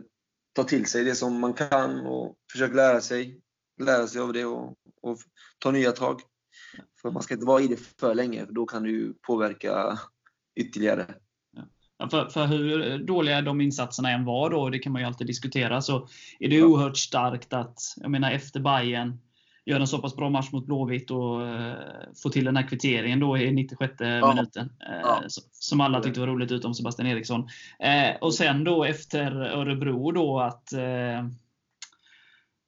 ta till sig det som man kan och försöka lära sig, lära sig av det och, och ta nya tag. För man ska inte vara i det för länge, för då kan det ju påverka ytterligare. Ja, för, för hur dåliga de insatserna än var då, det kan man ju alltid diskutera, så är det oerhört starkt att, jag menar efter Bayern gör en så pass bra match mot Blåvitt och eh, får till den här kvitteringen då i 96 Ja. minuten. Eh, Ja. Som alla tyckte var roligt utom Sebastian Eriksson. Eh, och sen då efter Örebro då att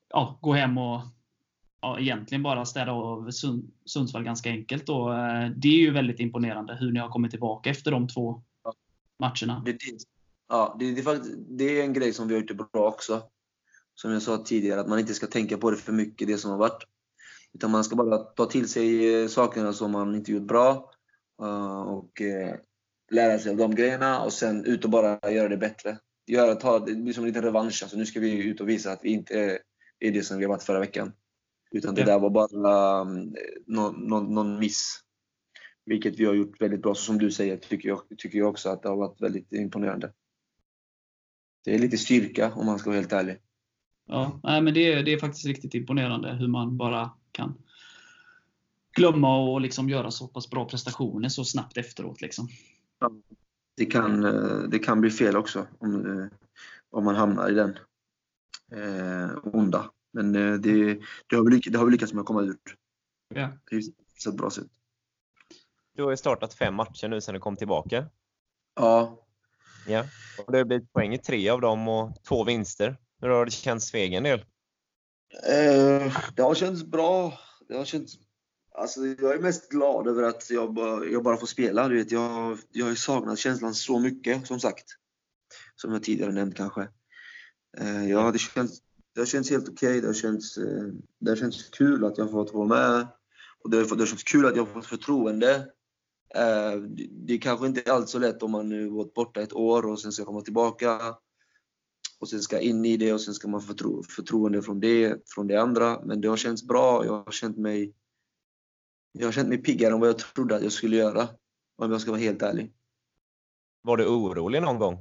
ja, gå hem och ja, egentligen bara städa av Sund- Sundsvall ganska enkelt. Då. Eh, Det är ju väldigt imponerande hur ni har kommit tillbaka efter de två Ja. matcherna. Det, det, ja, det, det, det är en grej som vi har gjort bra också. Som jag sa tidigare, att man inte ska tänka på det för mycket, det som har varit. Utan man ska bara ta till sig eh, sakerna som man inte gjort bra eh, och lära sig av de grejerna och sen ut och bara göra det bättre. Göra, ta, det blir som en liten revansch. Alltså, nu ska vi ut och visa att vi inte är det som vi har varit förra veckan. Utan det Ja. där var bara um, någon, någon, någon miss. Vilket vi har gjort väldigt bra. Så som du säger tycker jag, tycker jag också att det har varit väldigt imponerande. Det är lite styrka om man ska vara helt ärlig. Ja, nej, men det, är, det är faktiskt riktigt imponerande hur man bara kan glömma och liksom göra så pass bra prestationer så snabbt efteråt. Liksom. Det kan, eh, det kan bli fel också om, eh, om man hamnar i den eh, onda. Men eh, det, det, har vi lyckats, det har vi lyckats med att komma ur Ja. på ett bra sätt. Du har ju startat fem matcher nu sedan du kom tillbaka. Ja, Ja. Och det har blivit poäng i tre av dem och två vinster. Hur har det känts för egen del? Eh, det har känts bra. Det har känts, alltså jag är mest glad över att jag bara, jag bara får spela. Du vet, jag, jag har ju saknat känslan så mycket, som sagt. Som jag tidigare nämnt kanske. Eh, ja, det, känns, det har känts helt okej. Det, har känts, eh, det har känts kul att jag har fått vara med. Och det, har- det har känts kul att jag har fått förtroende. Eh, det, det är kanske inte alls så lätt om man nu varit borta ett år och sen ska komma tillbaka. och sen ska in i det och sen ska man få förtro förtroende från det, från det andra. Men det har känts bra. Jag har känt mig, jag har känt mig piggare än vad jag trodde att jag skulle göra. Om jag ska vara helt ärlig. Var du orolig någon gång?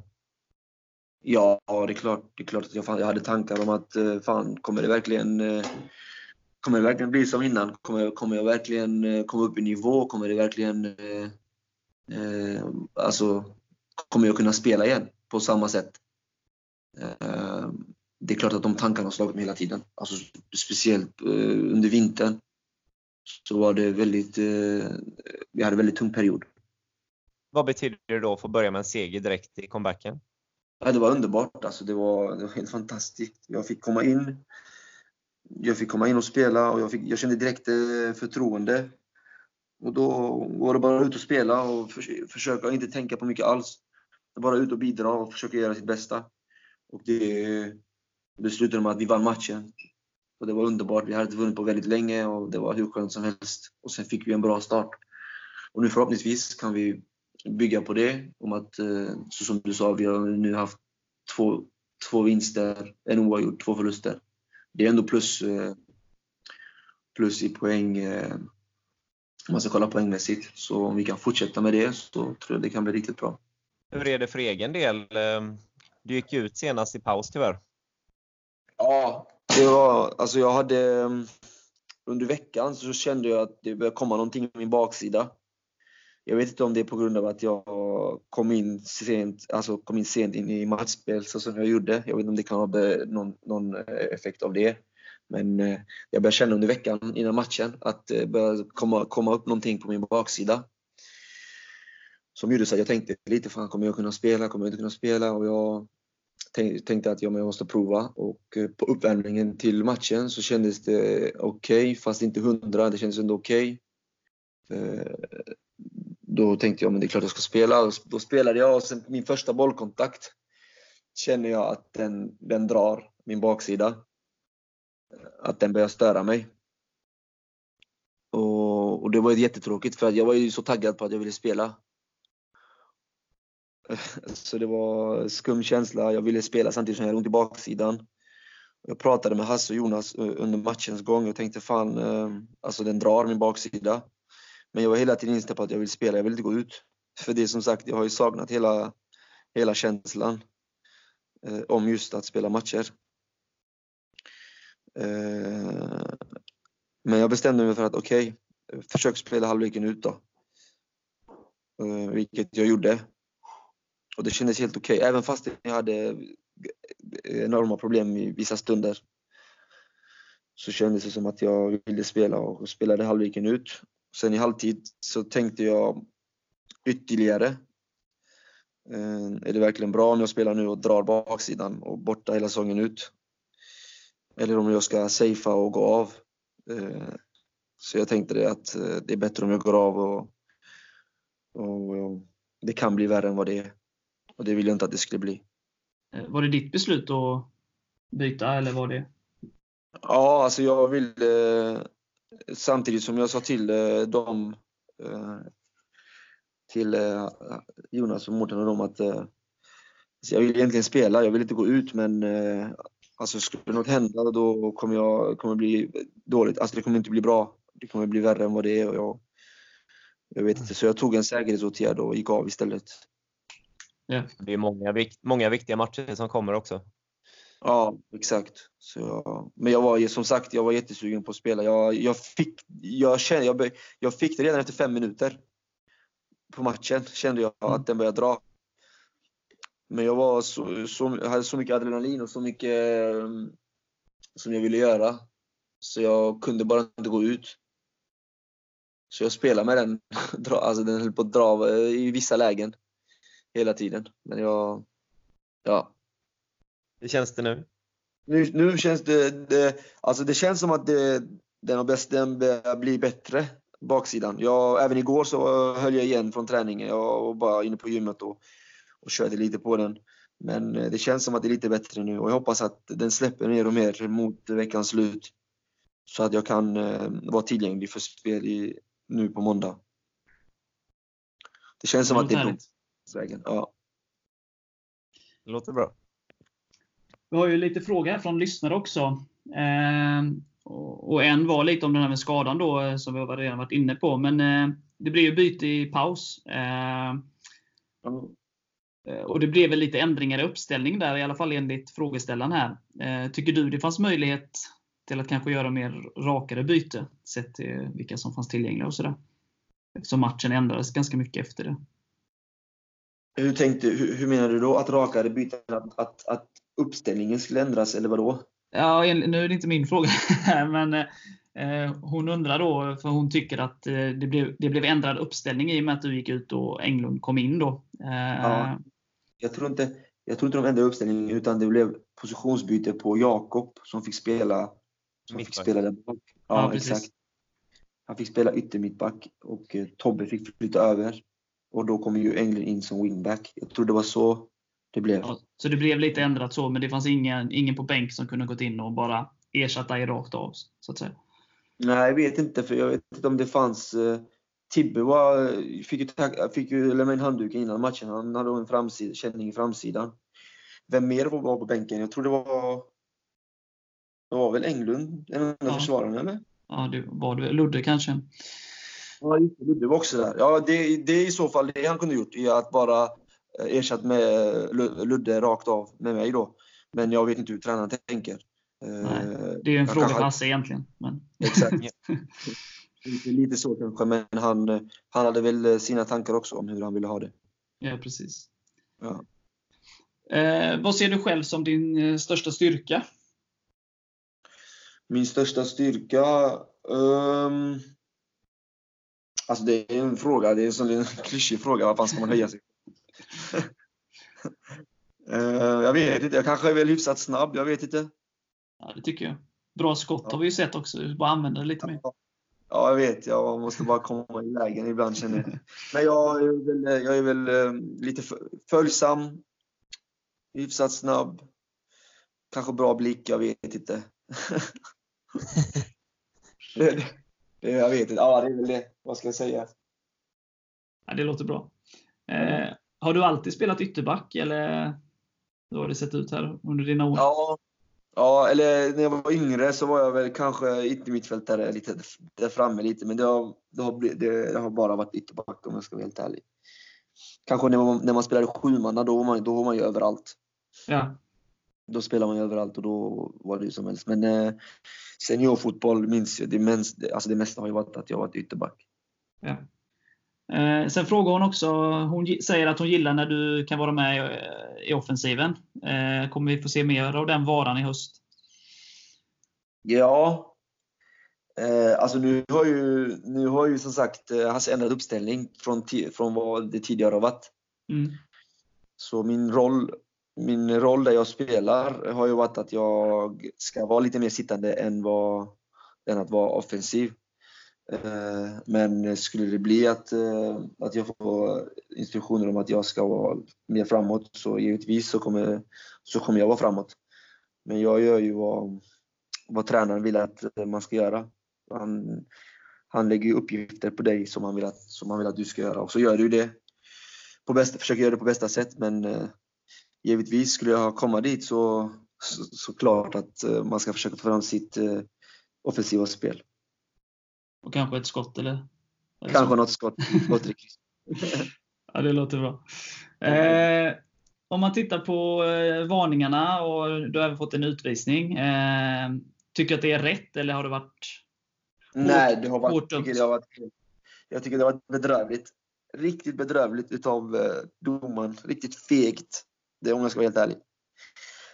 Ja, det är klart, det är klart att jag, fan, jag hade tankar om att eh, fan, kommer det verkligen eh, Kommer det verkligen bli som innan? Kommer, kommer jag verkligen eh, komma upp i nivå? Kommer det verkligen eh, eh, alltså, kommer jag kunna spela igen på samma sätt? Eh, det är klart att de tankarna har slagit mig hela tiden. Alltså, speciellt eh, under vintern så var det väldigt, eh, vi hade en väldigt tung period. Vad betyder det då att få börja med en seger direkt i comebacken? Ja, det var underbart. Alltså, det, var, det var helt fantastiskt. Jag fick komma in. Jag fick komma in och spela och jag, fick, jag kände direkt eh, förtroende. Och då var det bara ut och spela och för, försöka inte tänka på mycket alls. Bara ut och bidra och försöka göra sitt bästa. Och det, eh, beslutade slutade med att vi vann matchen. Och det var underbart. Vi hade inte vunnit på väldigt länge och det var hur skönt som helst. Och sen fick vi en bra start. Och nu förhoppningsvis kan vi bygga på det. Om att, eh, så som du sa, vi har nu haft två, två vinster, en oavgjord, två förluster. Det är ändå plus, eh, plus i poäng eh, om man ska kolla poängmässigt. Så om vi kan fortsätta med det så tror jag det kan bli riktigt bra. Hur är det för egen del? Du gick ut senast i paus tyvärr. Ja, det var, alltså jag hade under veckan så kände jag att det började komma någonting i min baksida. Jag vet inte om det är på grund av att jag kom in sent, alltså kom in sent in i matchspel så som jag gjorde. Jag vet inte om det kan ha någon, någon eh, effekt av det. Men eh, jag började känna under veckan innan matchen att eh, det började komma, komma upp någonting på min baksida. Som gjorde så att jag tänkte lite, fan kommer jag kunna spela? Kommer jag inte kunna spela? Och jag tänkte att jag måste prova och på uppvärmningen till matchen så kändes det okej, okay, fast inte hundra. Det kändes ändå okej. Okay. Då tänkte jag men det är klart jag ska spela. Då spelade jag och sen min första bollkontakt känner jag att den, den drar min baksida. Att den börjar störa mig. Och, och det var jättetråkigt för jag var ju så taggad på att jag ville spela. Så det var skum känsla. Jag ville spela samtidigt som jag hade ont i baksidan. Jag pratade med Hasse och Jonas under matchens gång och tänkte fan, eh, alltså den drar min baksida. Men jag var hela tiden inställd på att jag vill spela, jag vill inte gå ut. För det som sagt, jag har ju saknat hela, hela känslan eh, om just att spela matcher. Eh, men jag bestämde mig för att okej, okay, försök spela halvleken ut då. Eh, vilket jag gjorde. Och det kändes helt okej, okay. även fast jag hade enorma problem i vissa stunder. Så kändes det som att jag ville spela och spelade halvleken ut. Sen i halvtid så tänkte jag ytterligare. Eh, är det verkligen bra om jag spelar nu och drar baksidan och borta hela säsongen ut? Eller om jag ska safea och gå av? Eh, så jag tänkte det att eh, det är bättre om jag går av och, och det kan bli värre än vad det är. Och det vill jag inte att det skulle bli. Var det ditt beslut att byta eller var det? Ja, alltså jag ville samtidigt som jag sa till eh, dem, eh, till eh, Jonas och Mårten och dem att alltså jag vill egentligen spela, jag vill inte gå ut men alltså skulle något hända då kommer jag kommer bli dåligt. Alltså det kommer inte bli bra. Det kommer bli värre än vad det är och jag, jag vet inte. Så jag tog en säkerhetsåtgärd och gick av istället. Ja. Det är många, många viktiga matcher som kommer också. Ja, exakt. Så men jag var som sagt, jag var jättesugen på att spela. Jag, jag, fick, jag, kände, jag, jag fick det redan efter fem minuter på matchen. Kände jag att mm. den började dra. Men jag, var så, så, hade så mycket adrenalin och så mycket um, som jag ville göra. Så jag kunde bara inte gå ut. Så jag spelade med den. alltså den höll på att dra i vissa lägen. Hela tiden. Men jag... Ja, hur känns det nu? Nu, nu känns det, det, alltså det känns som att det, den, har bäst, den börjar bli bättre, baksidan. Jag, även igår så höll jag igen från träningen. Jag var bara inne på gymmet och, och körde lite på den. Men eh, det känns som att det är lite bättre nu och jag hoppas att den släpper mer och mer mot veckans slut. Så att jag kan eh, vara tillgänglig för spel i, nu på måndag. Det känns som det att det är på vägen. Ja. Det låter bra. Vi har ju lite frågor här från lyssnare också. Eh, och en var lite om den här med skadan då, eh, som vi redan varit inne på. Men eh, det blev ju byte i paus. Eh, eh, och det blev väl lite ändringar i uppställning där, i alla fall enligt frågeställaren här. Eh, tycker du det fanns möjlighet till att kanske göra mer rakare byte, sett till vilka som fanns tillgängliga och sådär? Eftersom matchen ändrades ganska mycket efter det. Hur, tänkte, hur, hur menar du då? Att rakare byten? Att, att, att uppställningen skulle ändras, eller vadå? Ja, nu är det inte min fråga, men eh, hon undrar då, för hon tycker att eh, det, blev, det blev ändrad uppställning i och med att du gick ut och Englund kom in då. Eh, ja. Jag tror inte, jag tror inte de ändrade uppställningen, utan det blev positionsbyte på Jakob som fick spela, som fick spela där bak. Ja, ja exakt. Han fick spela yttermittback och Tobbe fick flytta över. Och då kom ju Englund in som wingback. Jag tror det var så det blev. Ja, så det blev lite ändrat så, men det fanns ingen, ingen på bänk som kunde gått in och bara ersatta dig rakt av, så att säga? Nej, jag vet inte, för jag vet inte om det fanns... Eh, Tibbe var, fick, ju, fick ju lämna in handduken innan matchen. Han hade en framsida, känning i framsidan. Vem mer var på bänken? Jag tror det var... Det var väl Englund, en av ja. försvararna, eller? Ja, det var det. Ludde kanske? Ja, Ludde var också där. Ja, det, det är i så fall det han kunde gjort, att bara ersatt med Ludde rakt av med mig då. Men jag vet inte hur tränaren tänker. Nej, det är ju en fråga för Hasse egentligen. Men... Exakt. lite så kanske, men han, han hade väl sina tankar också om hur han ville ha det. Ja, precis. Ja. Eh, vad ser du själv som din eh, största styrka? Min största styrka? Um, alltså det är en fråga, det är en sån klyschig fråga. Vad fan ska man höja sig? Uh, jag vet inte, jag kanske är väl hyfsat snabb, jag vet inte. Ja, det tycker jag. Bra skott har vi ju sett också, bara använda det lite mer. Ja, jag vet. Jag måste bara komma i lägen ibland känner jag. Men jag är väl, jag är väl um, lite följsam, hyfsat snabb, kanske bra blick, jag vet inte. det, det, jag vet inte. Ja, det är väl det. Vad ska jag säga? Ja, det låter bra. Eh, har du alltid spelat ytterback eller hur har det sett ut här under dina år? Ja, ja, eller när jag var yngre så var jag väl kanske yttermittfältare lite där framme lite, men det har, det har, det har bara varit ytterback om jag ska vara helt ärlig. Kanske när man, när man spelade sjumanna, då var man, då var man ju överallt. Ja. Då spelar man ju överallt och då var det ju som helst. Men eh, seniorfotboll minns jag, det, mest, alltså det mesta har ju varit att jag varit ytterback. Ja. Eh, sen frågar hon också, hon säger att hon gillar när du kan vara med i, i offensiven. Eh, kommer vi få se mer av den varan i höst? Ja. Eh, alltså nu har ju, nu har ju som sagt eh, Hasse ändrat uppställning från, från vad det tidigare har varit. Mm. Så min roll min roll där jag spelar har ju varit att jag ska vara lite mer sittande än, vad, än att vara offensiv. Eh, men skulle det bli att, eh, att jag får instruktioner om att jag ska vara mer framåt så givetvis så kommer, så kommer jag vara framåt. Men jag gör ju vad, vad tränaren vill att eh, man ska göra. Han, han lägger ju uppgifter på dig som han vill att, som han vill att du ska göra och så gör du det. På bästa, försöker göra det på bästa sätt men givetvis skulle jag komma dit så, så, så klart att man ska försöka få fram sitt offensiva spel. Och kanske ett skott eller? eller kanske så. något skott. ja, det låter bra. Eh, om man tittar på eh, varningarna och du har även fått en utvisning. Eh, tycker du att det är rätt eller har det varit Nej, det har varit, jag, tycker har varit, jag tycker det har varit bedrövligt. Riktigt bedrövligt utav eh, domaren. Riktigt fegt. Det om jag ska vara helt ärlig.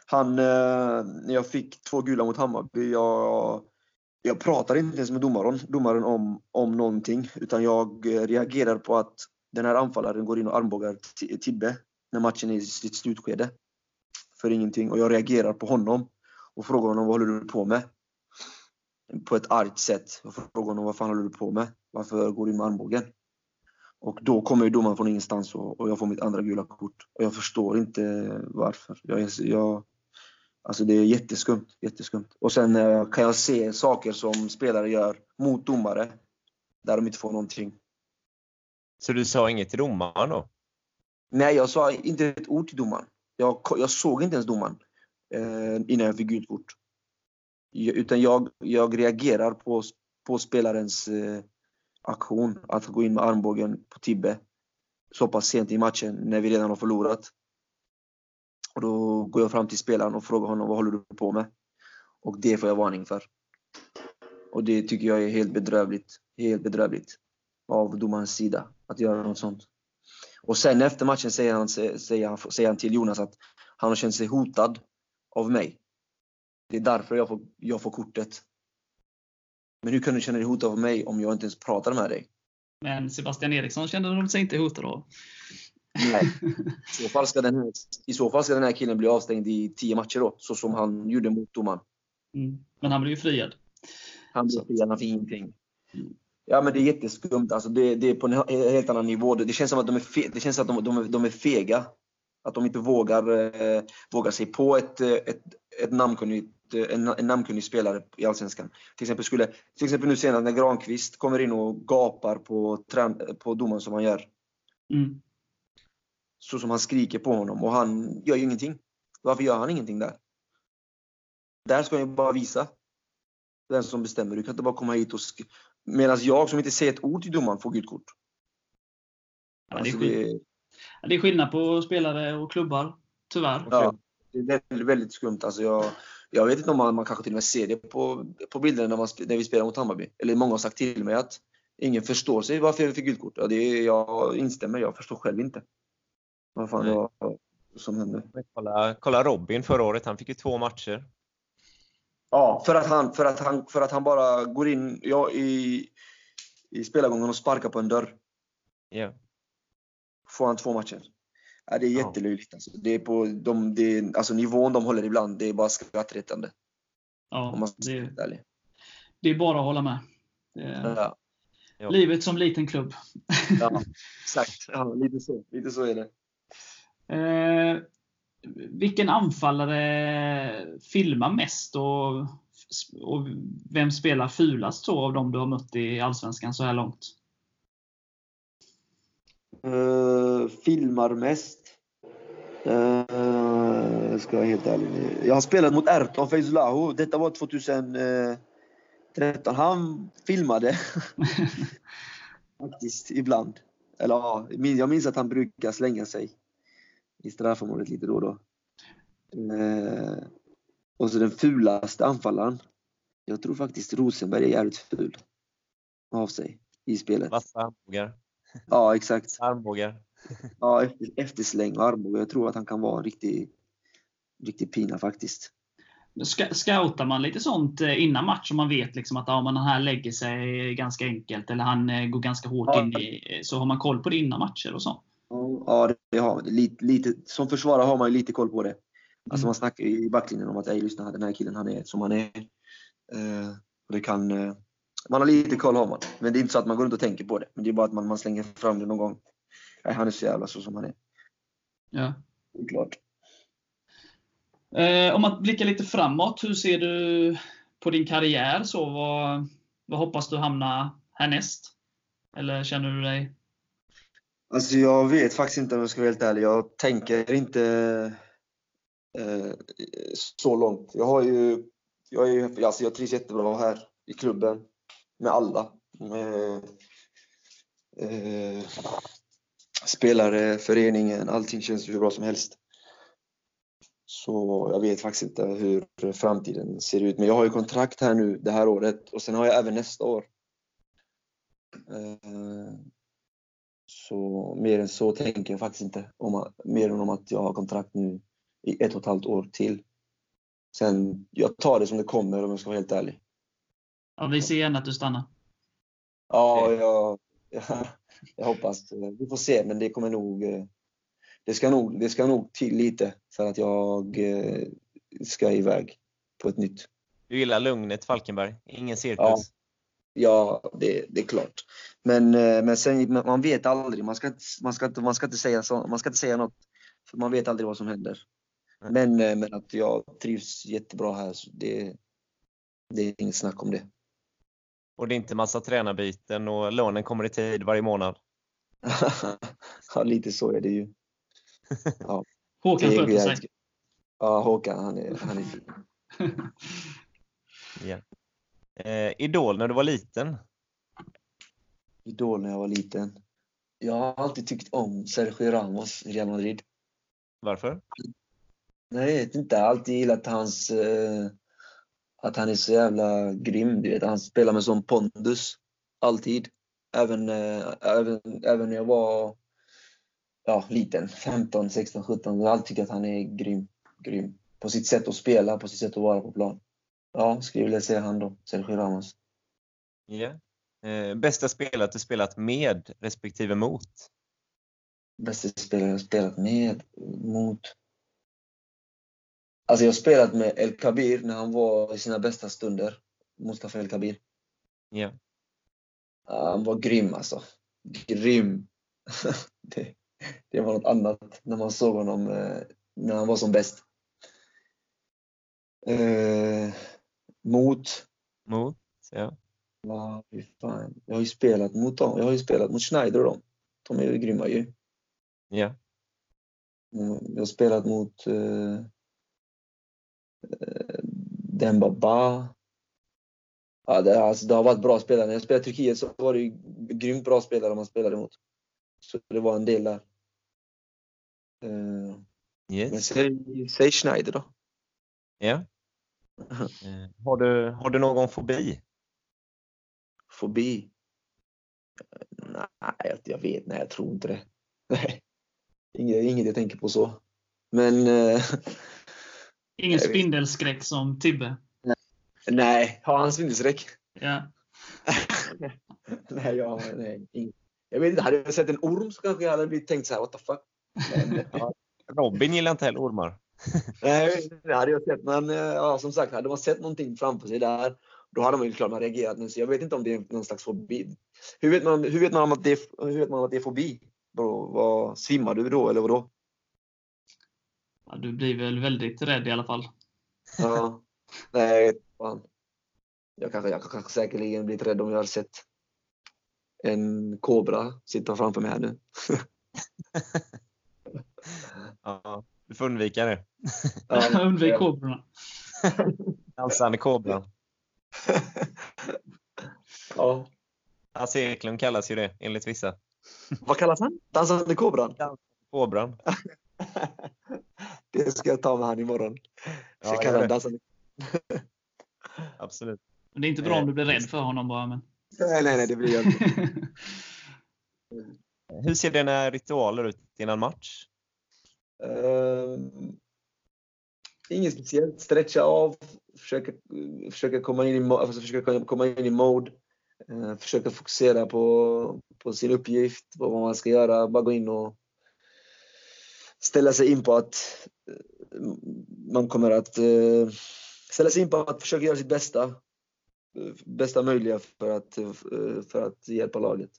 Han, eh, jag fick två gula mot Hammarby, jag, jag pratar inte ens med domaren, domaren om, om någonting. Utan jag eh, reagerar på att den här anfallaren går in och armbågar Tibbe när matchen är i sitt slutskede. För ingenting. Och jag reagerar på honom och frågar honom vad håller du på med? På ett argt sätt. Jag frågar honom vad fan håller du på med? Varför går du in med armbågen? Och då kommer ju domaren från ingenstans och, och jag får mitt andra gula kort. Och jag förstår inte varför. Jag, jag, alltså det är jätteskumt, jätteskumt. Och sen eh, kan jag se saker som spelare gör mot domare där de inte får någonting. Så du sa inget till domaren då? Nej, jag sa inte ett ord till domaren. Jag, jag såg inte ens domaren. eh, innan jag fick gult kort. Jag- Utan jag, jag reagerar på, på spelarens eh, aktion, att gå in med armbågen på Tibbe så pass sent i matchen när vi redan har förlorat. Och då går jag fram till spelaren och frågar honom vad håller du på med? Och det får jag varning för. Och det tycker jag är helt bedrövligt. Helt bedrövligt av domarens sida att göra något sånt. Och sen efter matchen säger han, säger han, säger han till Jonas att han har känt sig hotad av mig. Det är därför jag får, jag får kortet. Men hur kan du känna dig hotad av mig om jag inte ens pratar med dig? Men Sebastian Eriksson kände de sig inte hotade av. Nej. I så, fall ska den här, I så fall ska den här killen bli avstängd i tio matcher då, så som han gjorde mot domaren. Mm. Men han blev ju friad. Han blev friad, han fick ingenting. Ja men det är jätteskumt. Alltså, det, det är på en he- helt annan nivå. Det, känns som att de är, fe, det känns som att de, de, är, de är fega. Att de inte vågar, eh, vågar sig på ett, eh, ett, ett namnkunnigt, eh, en, en namnkunnig spelare i Allsvenskan. Till exempel, skulle, till exempel nu senast när Granqvist kommer in och gapar på, på domaren som han gör. Mm. Så som han skriker på honom och han gör ju ingenting. Varför gör han ingenting där? Där ska han ju bara visa vem som bestämmer. Du kan inte bara komma hit och Medan jag som inte säger ett ord till domaren får gult kort. Ja, det, är Alltså, skill- det, det är skillnad på spelare och klubbar, tyvärr. ja, det är väldigt, väldigt skumt. Alltså jag, jag vet inte om man, man kanske till och med ser det på, på bilderna när, man, när vi spelar mot Hammarby. Eller många har sagt till mig att ingen förstår sig varför jag fick gult kort. Ja, det jag instämmer, jag förstår själv inte. Vad fan det Nej. var som hände. Kolla, kolla Robin förra året, han fick ju två matcher. Ja, för att han, för att han, för att han bara går in ja, i, i spelargången och sparkar på en dörr. Ja. Får han två matcher. Ja, det är jättelöjligt. Alltså. Det är på, de, det är, alltså nivån de håller ibland, det är bara skrattretande. Om Ja, man ska det, ärlig. det är bara att hålla med. Det är, Ja. Livet som liten klubb. ja, exakt. Ja, lite, så, lite så är det. Eh, vilken anfallare filmar mest och, och vem spelar fulast så av de du har mött i Allsvenskan så här långt? Uh, filmar mest. Uh, ska jag helt ärlig. Jag har spelat mot Erton Feyzulahu. Detta var 2013. Han filmade faktiskt ibland. Eller ja, jag minns att han brukar slänga sig i straffområdet lite då och då. Eh, och så den fulaste anfallaren. Jag tror faktiskt Rosenberg är jävligt ful. Av sig i spelet. Vassa armbågar. Ja, exakt. Armbågar. Ja, efter, eftersläng och armbåge. Jag tror att han kan vara en riktig, riktig pina faktiskt. Scoutar man lite sånt eh, innan match om man vet liksom att ja, men den här lägger sig ganska enkelt eller han eh, går ganska hårt Ja. in i, så har man koll på det innan matcher och så? Ja, det- har. Lite, lite, som försvarare har man ju lite koll på det. Alltså Mm. man snackar i backlinjen om att Ej, lyssna, den här killen han är som han är. Eh, och det kan, eh, man har lite koll har man. Men det är inte så att man går runt och tänker på det. Men det är bara att man, man slänger fram det någon gång. Nej, han är så jävla så som han är. Ja. Det är klart. Eh, om man blickar lite framåt, hur ser du på din karriär? Så vad, vad hoppas du hamna härnäst? Eller känner du dig... Alltså jag vet faktiskt inte om jag ska vara helt ärlig. Jag tänker inte eh, så långt. Jag har ju, jag, är, ju- alltså jag trivs jättebra här i klubben med alla. Med, eh, spelare, föreningen, allting känns hur bra som helst. Så jag vet faktiskt inte hur framtiden ser ut. Men jag har ju kontrakt här nu det här året och sen har jag även nästa år. Eh, så mer än så tänker jag faktiskt inte. Om, mer än om att jag har kontrakt nu i ett och ett halvt år till. Sen, jag tar det som det kommer om jag ska vara helt ärlig. Ja, vi ser gärna att du stannar. Ja, jag, jag, jag hoppas. Vi får se, men det kommer nog... Det ska nog, det ska nog till lite för att jag eh, ska iväg på ett nytt. Du gillar lugnet Falkenberg? Ingen cirkus? Ja. Ja, det, det är klart. Men, eh, men sen, man vet aldrig. Man ska, inte- man ska, man ska, inte, säga så, man ska inte säga något. För man vet aldrig vad som händer. Men, eh, men att jag trivs jättebra här, så det, det är inget snack om det. Och det är inte massa tränarbyten och lånen kommer i tid varje månad? ja, lite så är det ju. Håkan Det är sköter sig. Ja, Håkan, han är, han är fin. Ja. Eh, Idol när du var liten? Idol när jag var liten. Jag har alltid tyckt om Sergio Ramos i Real Madrid. Varför? Nej, jag vet inte. Jag har alltid gillat hans... Eh, att han är så jävla grym. Du vet. Han spelar med sån pondus. Alltid. Även, eh, även, även när jag var ja, liten. 15, 16, 17. Jag har alltid tyckt att han är grym. grym. På sitt sätt att spela, på sitt sätt att vara på plan. Ja, skulle vilja säga han då. Sergio Ramos. Ja. Eh, bästa spelare du spelat med respektive mot? Bästa spelare jag spelat med, mot... Alltså jag har spelat med El Kabir när han var i sina bästa stunder. Mustafa El Kabir. Ja. Ja, Han var grym alltså. Grym. det, det var något annat när man såg honom eh, när han var som bäst. Eh, mot... Mot? Ja. Fy fan. Jag har ju spelat mot dem. Jag har ju spelat mot Schneider och dem. De är ju grymma ju. Ja. Mm, Jag har spelat mot eh, Demba Ba. Ja, det, alltså, det har varit bra spelare. När jag spelade i Turkiet så var det ju grymt bra spelare man spelade mot. Så det var en del där. Men Yes. säg, säg Schneider då. Ja. Eh, har, du, har du någon fobi? Fobi? Nej, jag, jag vet. Nej, jag tror inte det. Nej. Inget, inget jag tänker på så. Men eh, Ingen spindelskräck som Tibbe. nej, har han spindelskräck? Ja. nej, jag, nej, inget. Jag vet inte, hade jag sett en orm så kanske jag hade blivit tänkt så här, what the fuck. Men, ja, Robin gillar inte heller ormar. nej, det hade jag sett. Men eh, ja, som sagt, hade man sett någonting framför sig där, då hade man ju klart man reagerat. Men så jag vet inte om det är någon slags fobi. Hur vet man, hur vet man om att det hur vet man att det är fobi? Bro, vad, svimmar du då eller vadå? ja. Du blir väl väldigt rädd i alla fall. Ja. Nej, fan. Jag kanske, jag kanske säkerligen blivit rädd om jag hade sett en kobra sitta framför mig här nu. Ja, du får undvika det. Undvik kobrorna. Dansande kobran. ja. Hasse Eklund kallas ju det enligt vissa. Vad kallas han? Dansande kobran? Kobran. Det ska jag ta med han imorgon. Ja, Ska gör kalla dansande Absolut. Men det är inte bra om du blir rädd för honom bara. Men... Nej, nej, nej, det blir jag inte. Hur ser dina ritualer ut innan match? Ehm, Inget speciellt. Stretcha av, försöka, försöka, komma, in i, alltså försöka komma in i mode. Eh, försöka fokusera på, på sin uppgift, på vad man ska göra. Bara gå in och ställa sig in på att eh, man kommer att eh, ställa sig in på att försöka göra sitt bästa. Bästa möjliga för att, eh, för att hjälpa laget.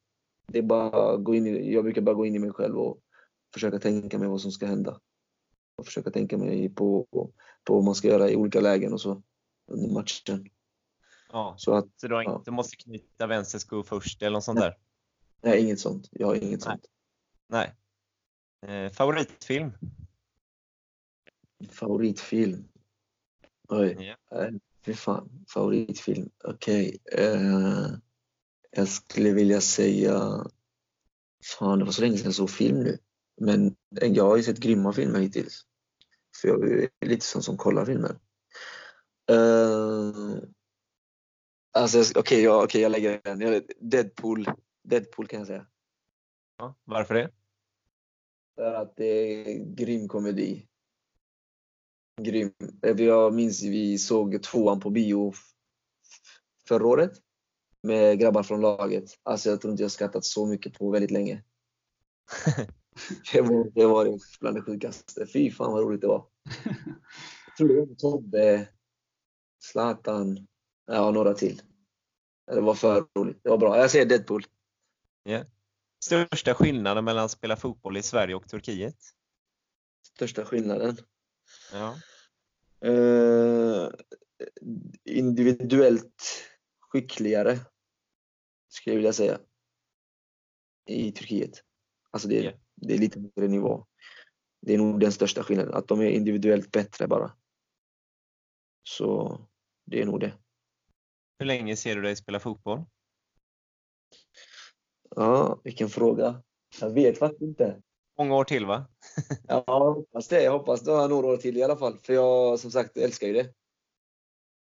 Det är bara att gå in i, jag brukar bara gå in i mig själv och försöka tänka mig vad som ska hända. Och försöka tänka mig på, på vad man ska göra i olika lägen och så under matchen. Ja, Så att, så du har Ja. inte måste knyta vänster sko först eller något sånt där? nej, inget sånt. Jag har inget Nej. sånt. Nej. Eh, favoritfilm? Favoritfilm? Oj. Ja. Eh, Fy fan. Favoritfilm? Okej. Eh, jag skulle vilja säga... Fan, det var så länge sedan jag såg film nu. Men jag har ju sett grymma filmer hittills. För jag är lite sån som kollar filmer. Uh, alltså, okej, jag, okej, jag lägger den. Deadpool. Deadpool kan jag säga. Ja, varför det? För att det är grym komedi. Grym. Eh, Jag minns vi såg tvåan på bio förra året med grabbar från laget. Alltså jag tror inte jag skrattat så mycket på väldigt länge. Det var det, var bland det sjukaste. Fy fan vad roligt det var. Jag tror det var Tobbe, Zlatan, ja några till. Det var för roligt. Det var bra. Jag säger Deadpool. Största skillnaden mellan att spela fotboll i Sverige och Turkiet? Största skillnaden. Ja. Eh, individuellt skickligare, skulle jag vilja säga. I Turkiet. Alltså det, Ja. Det är lite högre nivå. Det är nog den största skillnaden, att de är individuellt bättre bara. Så det är nog det. Hur länge ser du dig spela fotboll? Ja, vilken fråga. Jag vet faktiskt inte. Många år till va? Ja, jag hoppas det. Jag hoppas det har några år till i alla fall. För jag som sagt älskar ju det.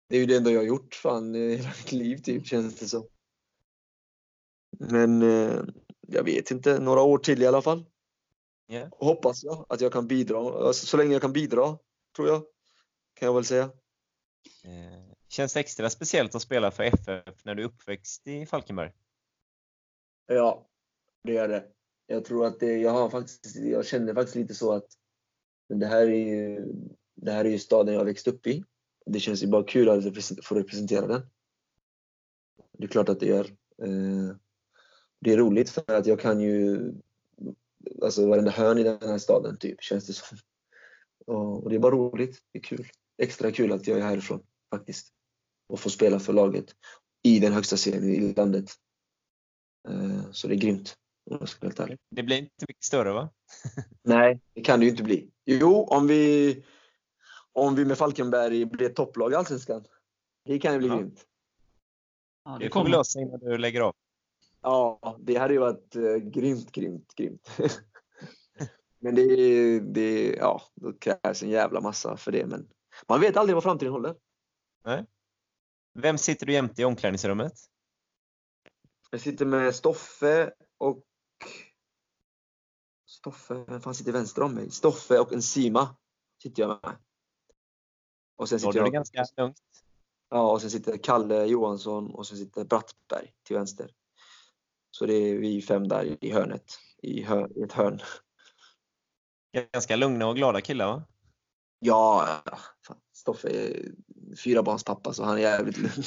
Det är ju det enda jag har gjort fan i hela mitt liv typ, känns det som. Men eh, jag vet inte, några år till i alla fall. Ja. Hoppas jag att jag kan bidra. Alltså, så länge jag kan bidra, tror jag. Kan jag väl säga. Eh, Känns det extra speciellt att spela för FF när du är uppväxt i Falkenberg? Ja, det gör det. Jag tror att det, jag har faktiskt, jag känner faktiskt lite så att det här är ju, det här är ju staden jag växt upp i. Det känns ju bara kul att få representera den. Det är klart att det gör. Eh, Det är roligt för att jag kan ju alltså varenda hörn i den här staden typ, känns det som. Och det är bara roligt. Det är kul. Extra kul att jag är härifrån faktiskt. Och får spela för laget i den högsta serien i landet. Eh, Så det är grymt. Om jag ska vara ärlig. Det blir inte mycket större va? Nej, det kan det ju inte bli. Jo, om vi, om vi med Falkenberg blir topplag i Allsvenskan. Det kan ju bli Ja. grymt. Ja, Det det får vi kommer. lösa innan du lägger av. Ja, det hade ju varit eh, grymt, grymt, grymt. men det, är- det, ja, då krävs en jävla massa för det. Men man vet aldrig vad framtiden håller. Vem sitter du jämte i omklädningsrummet? Jag sitter med Stoffe och... Stoffe, vem fan sitter vänster om mig? Stoffe och en Sima sitter jag med. Och sen Då sitter är det jag, ganska lugnt. ja, och sen sitter Kalle Johansson och sen sitter Brattberg till vänster. Så det är vi fem där i hörnet, i, hör, i ett hörn. Ganska lugna och glada killar va? Ja, fan, Stoffe är fyrabarnspappa så han är jävligt lugn.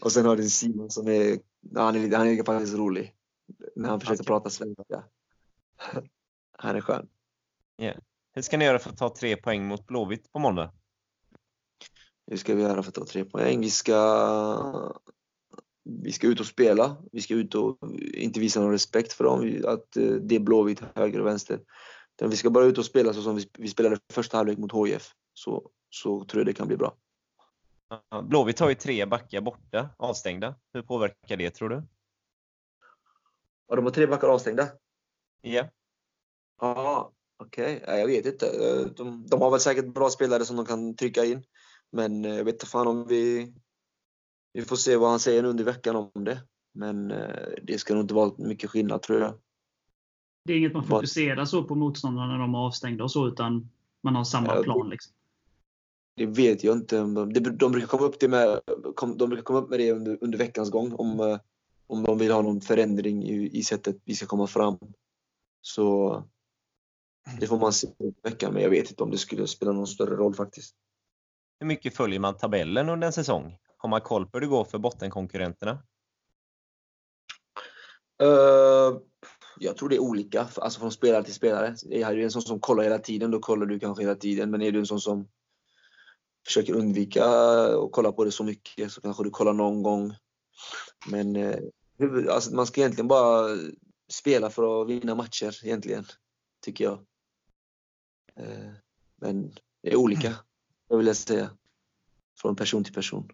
och sen har du Simon som är, han är, han är faktiskt rolig. När han försöker Okej. prata svenska. Han är skön. Hur ska ni göra för att ta tre poäng mot Blåvitt på måndag? Hur ska vi göra för att ta tre poäng? Vi ska, vi ska ut och spela. Vi ska ut och inte visa någon respekt för dem. Att eh, det är Blåvitt, höger och vänster. Vi ska bara ut och spela så som vi, spelade första halvlek mot HIF. Så, så tror jag det kan bli bra. Blåvitt har ju tre backar borta, avstängda. Hur påverkar det tror du? Ja, de har tre backar avstängda. Ja. Ja, okej. Ja, Jag vet inte. Eh, De, de har väl säkert bra spelare som de kan trycka in. Men eh, jag vet inte fan om vi... Vi får se vad han säger under veckan om det. Men eh, det ska nog inte vara mycket skillnad tror jag. Det är inget man fokuserar så på motståndarna när de är avstängda och så, utan man har samma Ja, plan. Liksom. Det vet jag inte. om De, brukar komma upp det med, de brukar komma upp med det under, under veckans gång. Om, eh, om de vill ha någon förändring i, i sättet vi ska komma fram. Så det får man se i veckan. Men jag vet inte om det skulle spela någon större roll faktiskt. Hur mycket följer man tabellen under en säsong? Har man koll på hur det går för bottenkonkurrenterna? Eh, jag tror det är olika, alltså från spelare till spelare. Är du en sån som kollar hela tiden, då kollar du kanske hela tiden. Men är du en sån som försöker undvika att kolla på det så mycket så kanske du kollar någon gång. Men huvud, alltså man ska egentligen bara spela för att vinna matcher egentligen, tycker jag. Eh, men det är olika, jag vill säga. Från person till person.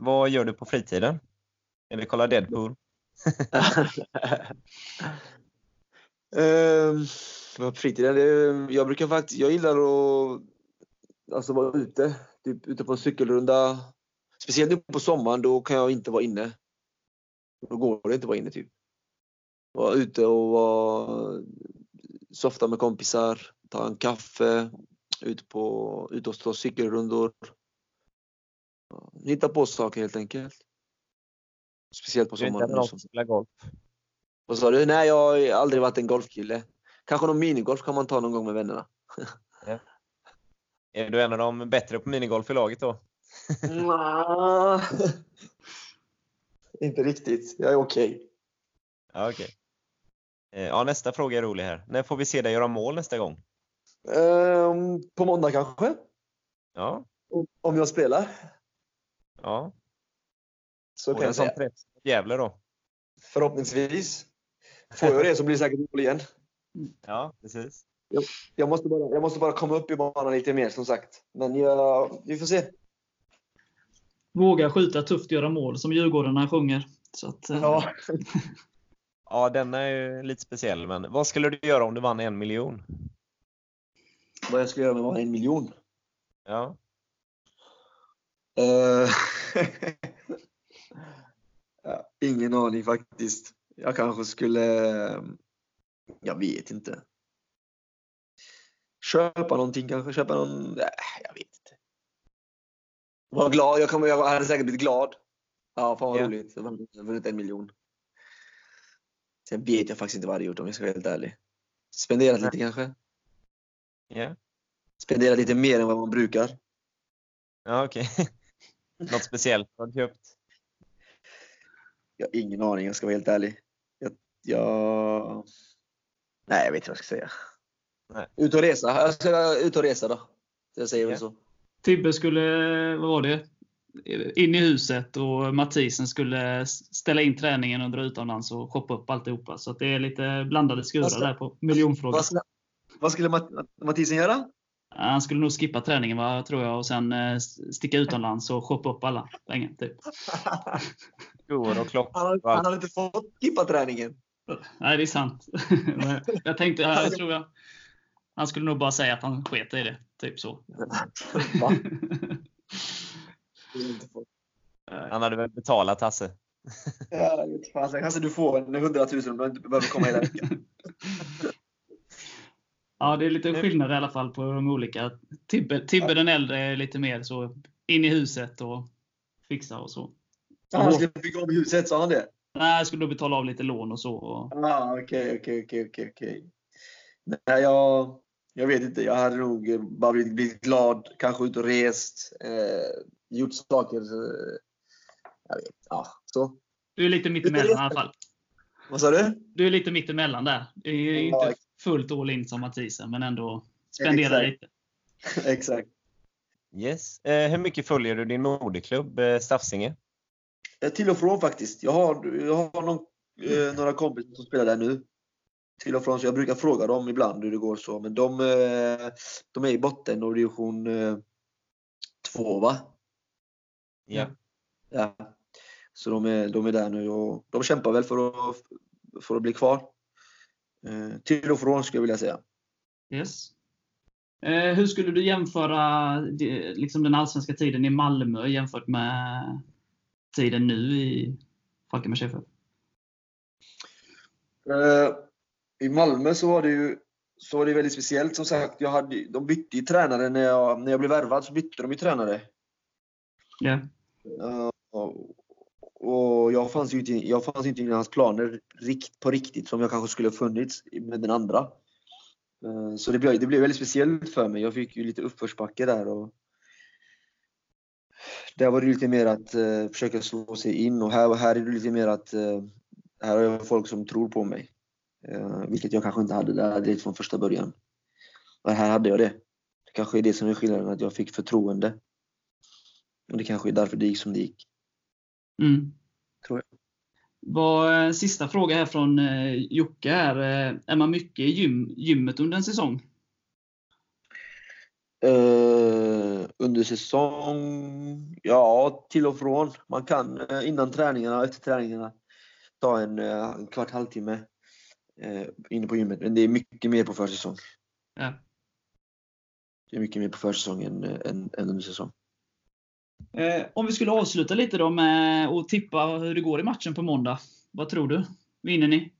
Vad gör du på fritiden? Eller kolla Deadpool? uh, På fritiden? det- Jag brukar faktiskt, jag gillar att alltså vara ute. Typ ute på en cykelrunda. Speciellt nu på sommaren, då kan jag inte vara inne. Då går det inte att vara inne typ. Vara ute och vara, softa med kompisar, ta en kaffe, ute, på, ut och stå cykelrundor. Hitta på saker helt enkelt. Speciellt på Du är inte sommaren. golf? vad sa du? Nej, jag har aldrig varit en golfkille. Kanske någon minigolf kan man ta någon gång med vännerna. Är du en av de bättre på minigolf i laget då? Nja. Inte riktigt. Jag är okej. Ja, okej. Eh, Ja, nästa fråga är rolig här. När får vi se dig göra mål nästa gång? Ehm, på måndag kanske? Ja, Om jag spelar. Ja. Så Får kan en jag sån träff mot Gävle då? Förhoppningsvis. Får jag det så blir det säkert mål igen. Ja, precis. Jag måste, bara, jag måste bara komma upp i banan lite mer som sagt. Men jag, vi får se. Våga skjuta tufft, göra mål, som Djurgårdarna sjunger. Så att, eh, Ja. Ja, den är ju lite speciell, men vad skulle du göra om du vann en miljon? Vad jag ska göra med en miljon? Ja, Ja, ingen aning faktiskt. Jag kanske skulle... Jag vet inte. Köpa någonting kanske. Köpa någon... Nej, jag vet inte. Var glad. Jag, kommer, jag hade säkert blivit glad. Ja, fan vad Ja. roligt. Jag har vunnit en miljon. Sen vet jag faktiskt inte vad jag hade gjort om jag ska vara helt ärlig. Spenderat lite kanske. ja, Spenderat lite mer än vad man brukar. ja okej. Något speciellt du har köpt? Jag har ingen aning, jag ska vara helt ärlig. Jag, jag... Nej, jag vet inte vad jag ska säga. Nej. Ut och resa. Jag ska ut och resa då. Jag säger väl Ja. så. Tibbe skulle, vad var det? In i huset och Mathisen skulle ställa in träningen och dra utomlands och shoppa upp alltihopa. Så att det är lite blandade skurar där på miljonfrågan. Vad, ska, vad skulle Mathisen göra? Han skulle nog skippa träningen va, tror jag och sen eh, sticka utomlands och shoppa upp alla pengar. Typ. Och klockor Han, han hade inte fått skippa träningen. Nej, det är sant. Jag tänkte, jag tror jag, han skulle nog bara säga att han sket i det. Typ så. Han hade väl betalat Hasse? Ja, fan. Kanske du får en hundratusen om du inte behöver komma hela veckan. Ja, det är lite skillnad i alla fall på de olika. Tibbe, Tibbe den äldre är lite mer så in i huset och fixa och så. Han skulle bygga om huset, sa han det? Nej, jag skulle betala av lite lån och så. Ah, Okej, okej, okej, okej. Nej, jag, jag vet inte. Jag hade nog eh, bara blivit, blivit glad, kanske ut och rest, eh, gjort saker. Eh, jag vet, ja, så. du är lite mittemellan i alla fall. Vad sa du? Du är lite mittemellan där. Ja, inte exakt. Fullt all in som Mathisen, men ändå spendera Exakt. lite. Exakt. Yes. Eh, hur mycket följer du din moderklubb eh, Stafsinge? Eh, Till och från faktiskt. Jag har, jag har någon, eh, några kompisar som spelar där nu. Till och från, så jag brukar fråga dem ibland hur det går så. Men de, eh, de är i botten och division 2 va? Ja. Ja. Så de är, de är där nu och de kämpar väl för att, för att bli kvar. Eh, till och från skulle jag vilja säga. Yes. Eh, hur skulle du jämföra det- liksom den allsvenska tiden i Malmö jämfört med tiden nu i Falkenbergs FF? Eh, I Malmö så var det ju så var det väldigt speciellt som sagt. Jag hade, de bytte ju tränare när jag, när jag blev värvad så bytte de ju tränare. Ja. Eh, och- och jag fanns ju inte, jag fanns inte i hans planer rikt, på riktigt som jag kanske skulle ha funnits med den andra. Eh, så det blev, det blev väldigt speciellt för mig. Jag fick ju lite uppförsbacke där. Och där var det lite mer att uh, försöka slå sig in och här, här är det lite mer att uh, här har jag folk som tror på mig. Uh, vilket jag kanske inte hade där direkt från första början. Men här hade jag det. Det kanske är det som är skillnaden, att jag fick förtroende. Och det kanske är därför det gick som det gick. Mm. Tror jag. Vad, eh, sista fråga här från eh, Jocke. Här. Eh, är man mycket i gym, gymmet under en säsong? Eh, under säsong? Ja, till och från. Man kan innan träningarna och efter träningarna ta en, en kvart, halvtimme eh, inne på gymmet. Men det är mycket mer på försäsong. Ja. Det är mycket mer på försäsong än, än, än under säsong. Eh, om vi skulle avsluta lite då med att tippa hur det går i matchen på måndag. Vad tror du? Vinner ni?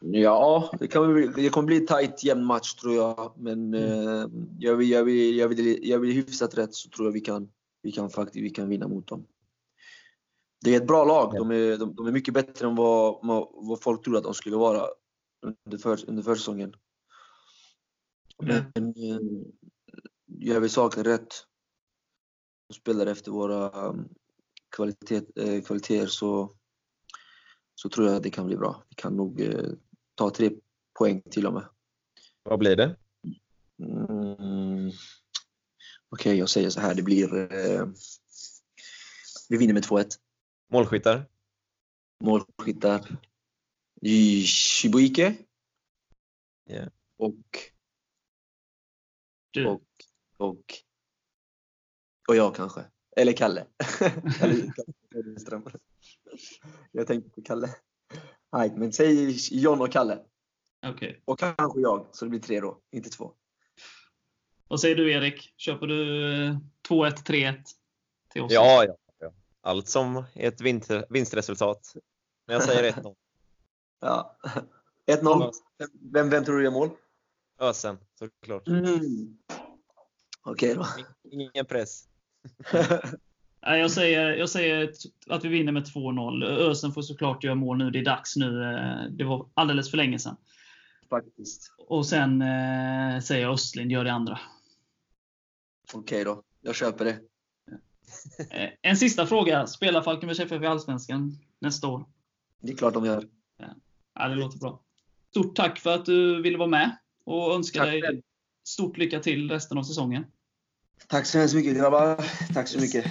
Ja, det, kan bli, det kommer bli en tight jämn match tror jag. Men eh, gör, vi, gör, vi, gör, vi, gör vi hyfsat rätt så tror jag vi kan, vi kan, faktiskt, vi kan vinna mot dem. Det är ett bra lag. De är, de, de är mycket bättre än vad, vad, folk trodde att de skulle vara under, för, under försäsongen. Mm. Men eh, gör vi saker rätt spelar efter våra um, kvalitet, eh, kvaliteter så, så tror jag att det kan bli bra. Vi kan nog eh, ta tre poäng till och med. Vad blir det? Mm. Okej, jag säger så här. Det blir... Eh, vi vinner med 2-1. Målskyttar? Målskyttar. Shibuike. Ja. Och, och, och, och jag kanske. Eller Kalle. Eller Kalle Rydström. Jag tänkte på Kalle. Nej, men säg John och Kalle. Okej. Och kanske jag, så det blir tre då, inte två. Vad säger du Erik? Köper du eh, 2-1, 3-1 till oss? Ja, ja, ja. Allt som är ett vinst, vinstresultat. Men jag säger 1-0. Ja. 1-0. Vem, vem tror du gör mål? Ösen, såklart. Mm. Okej då. Ingen press. Nej, jag, säger, jag säger att vi vinner med 2-0. Ösen får såklart göra mål nu. Det är dags nu. Eh, Det var alldeles för länge sedan. Faktiskt. Och sen eh, säger jag Östlind gör det andra. Okej då. Jag köper det. Eh, en sista fråga. Spelar Falkenbergs FF i Allsvenskan nästa år? Det är klart de gör. Ja, det låter bra. Stort tack för att du ville vara med och önskar Tack dig stort lycka till resten av säsongen. Tack så hemskt mycket grabbar. Tack så mycket.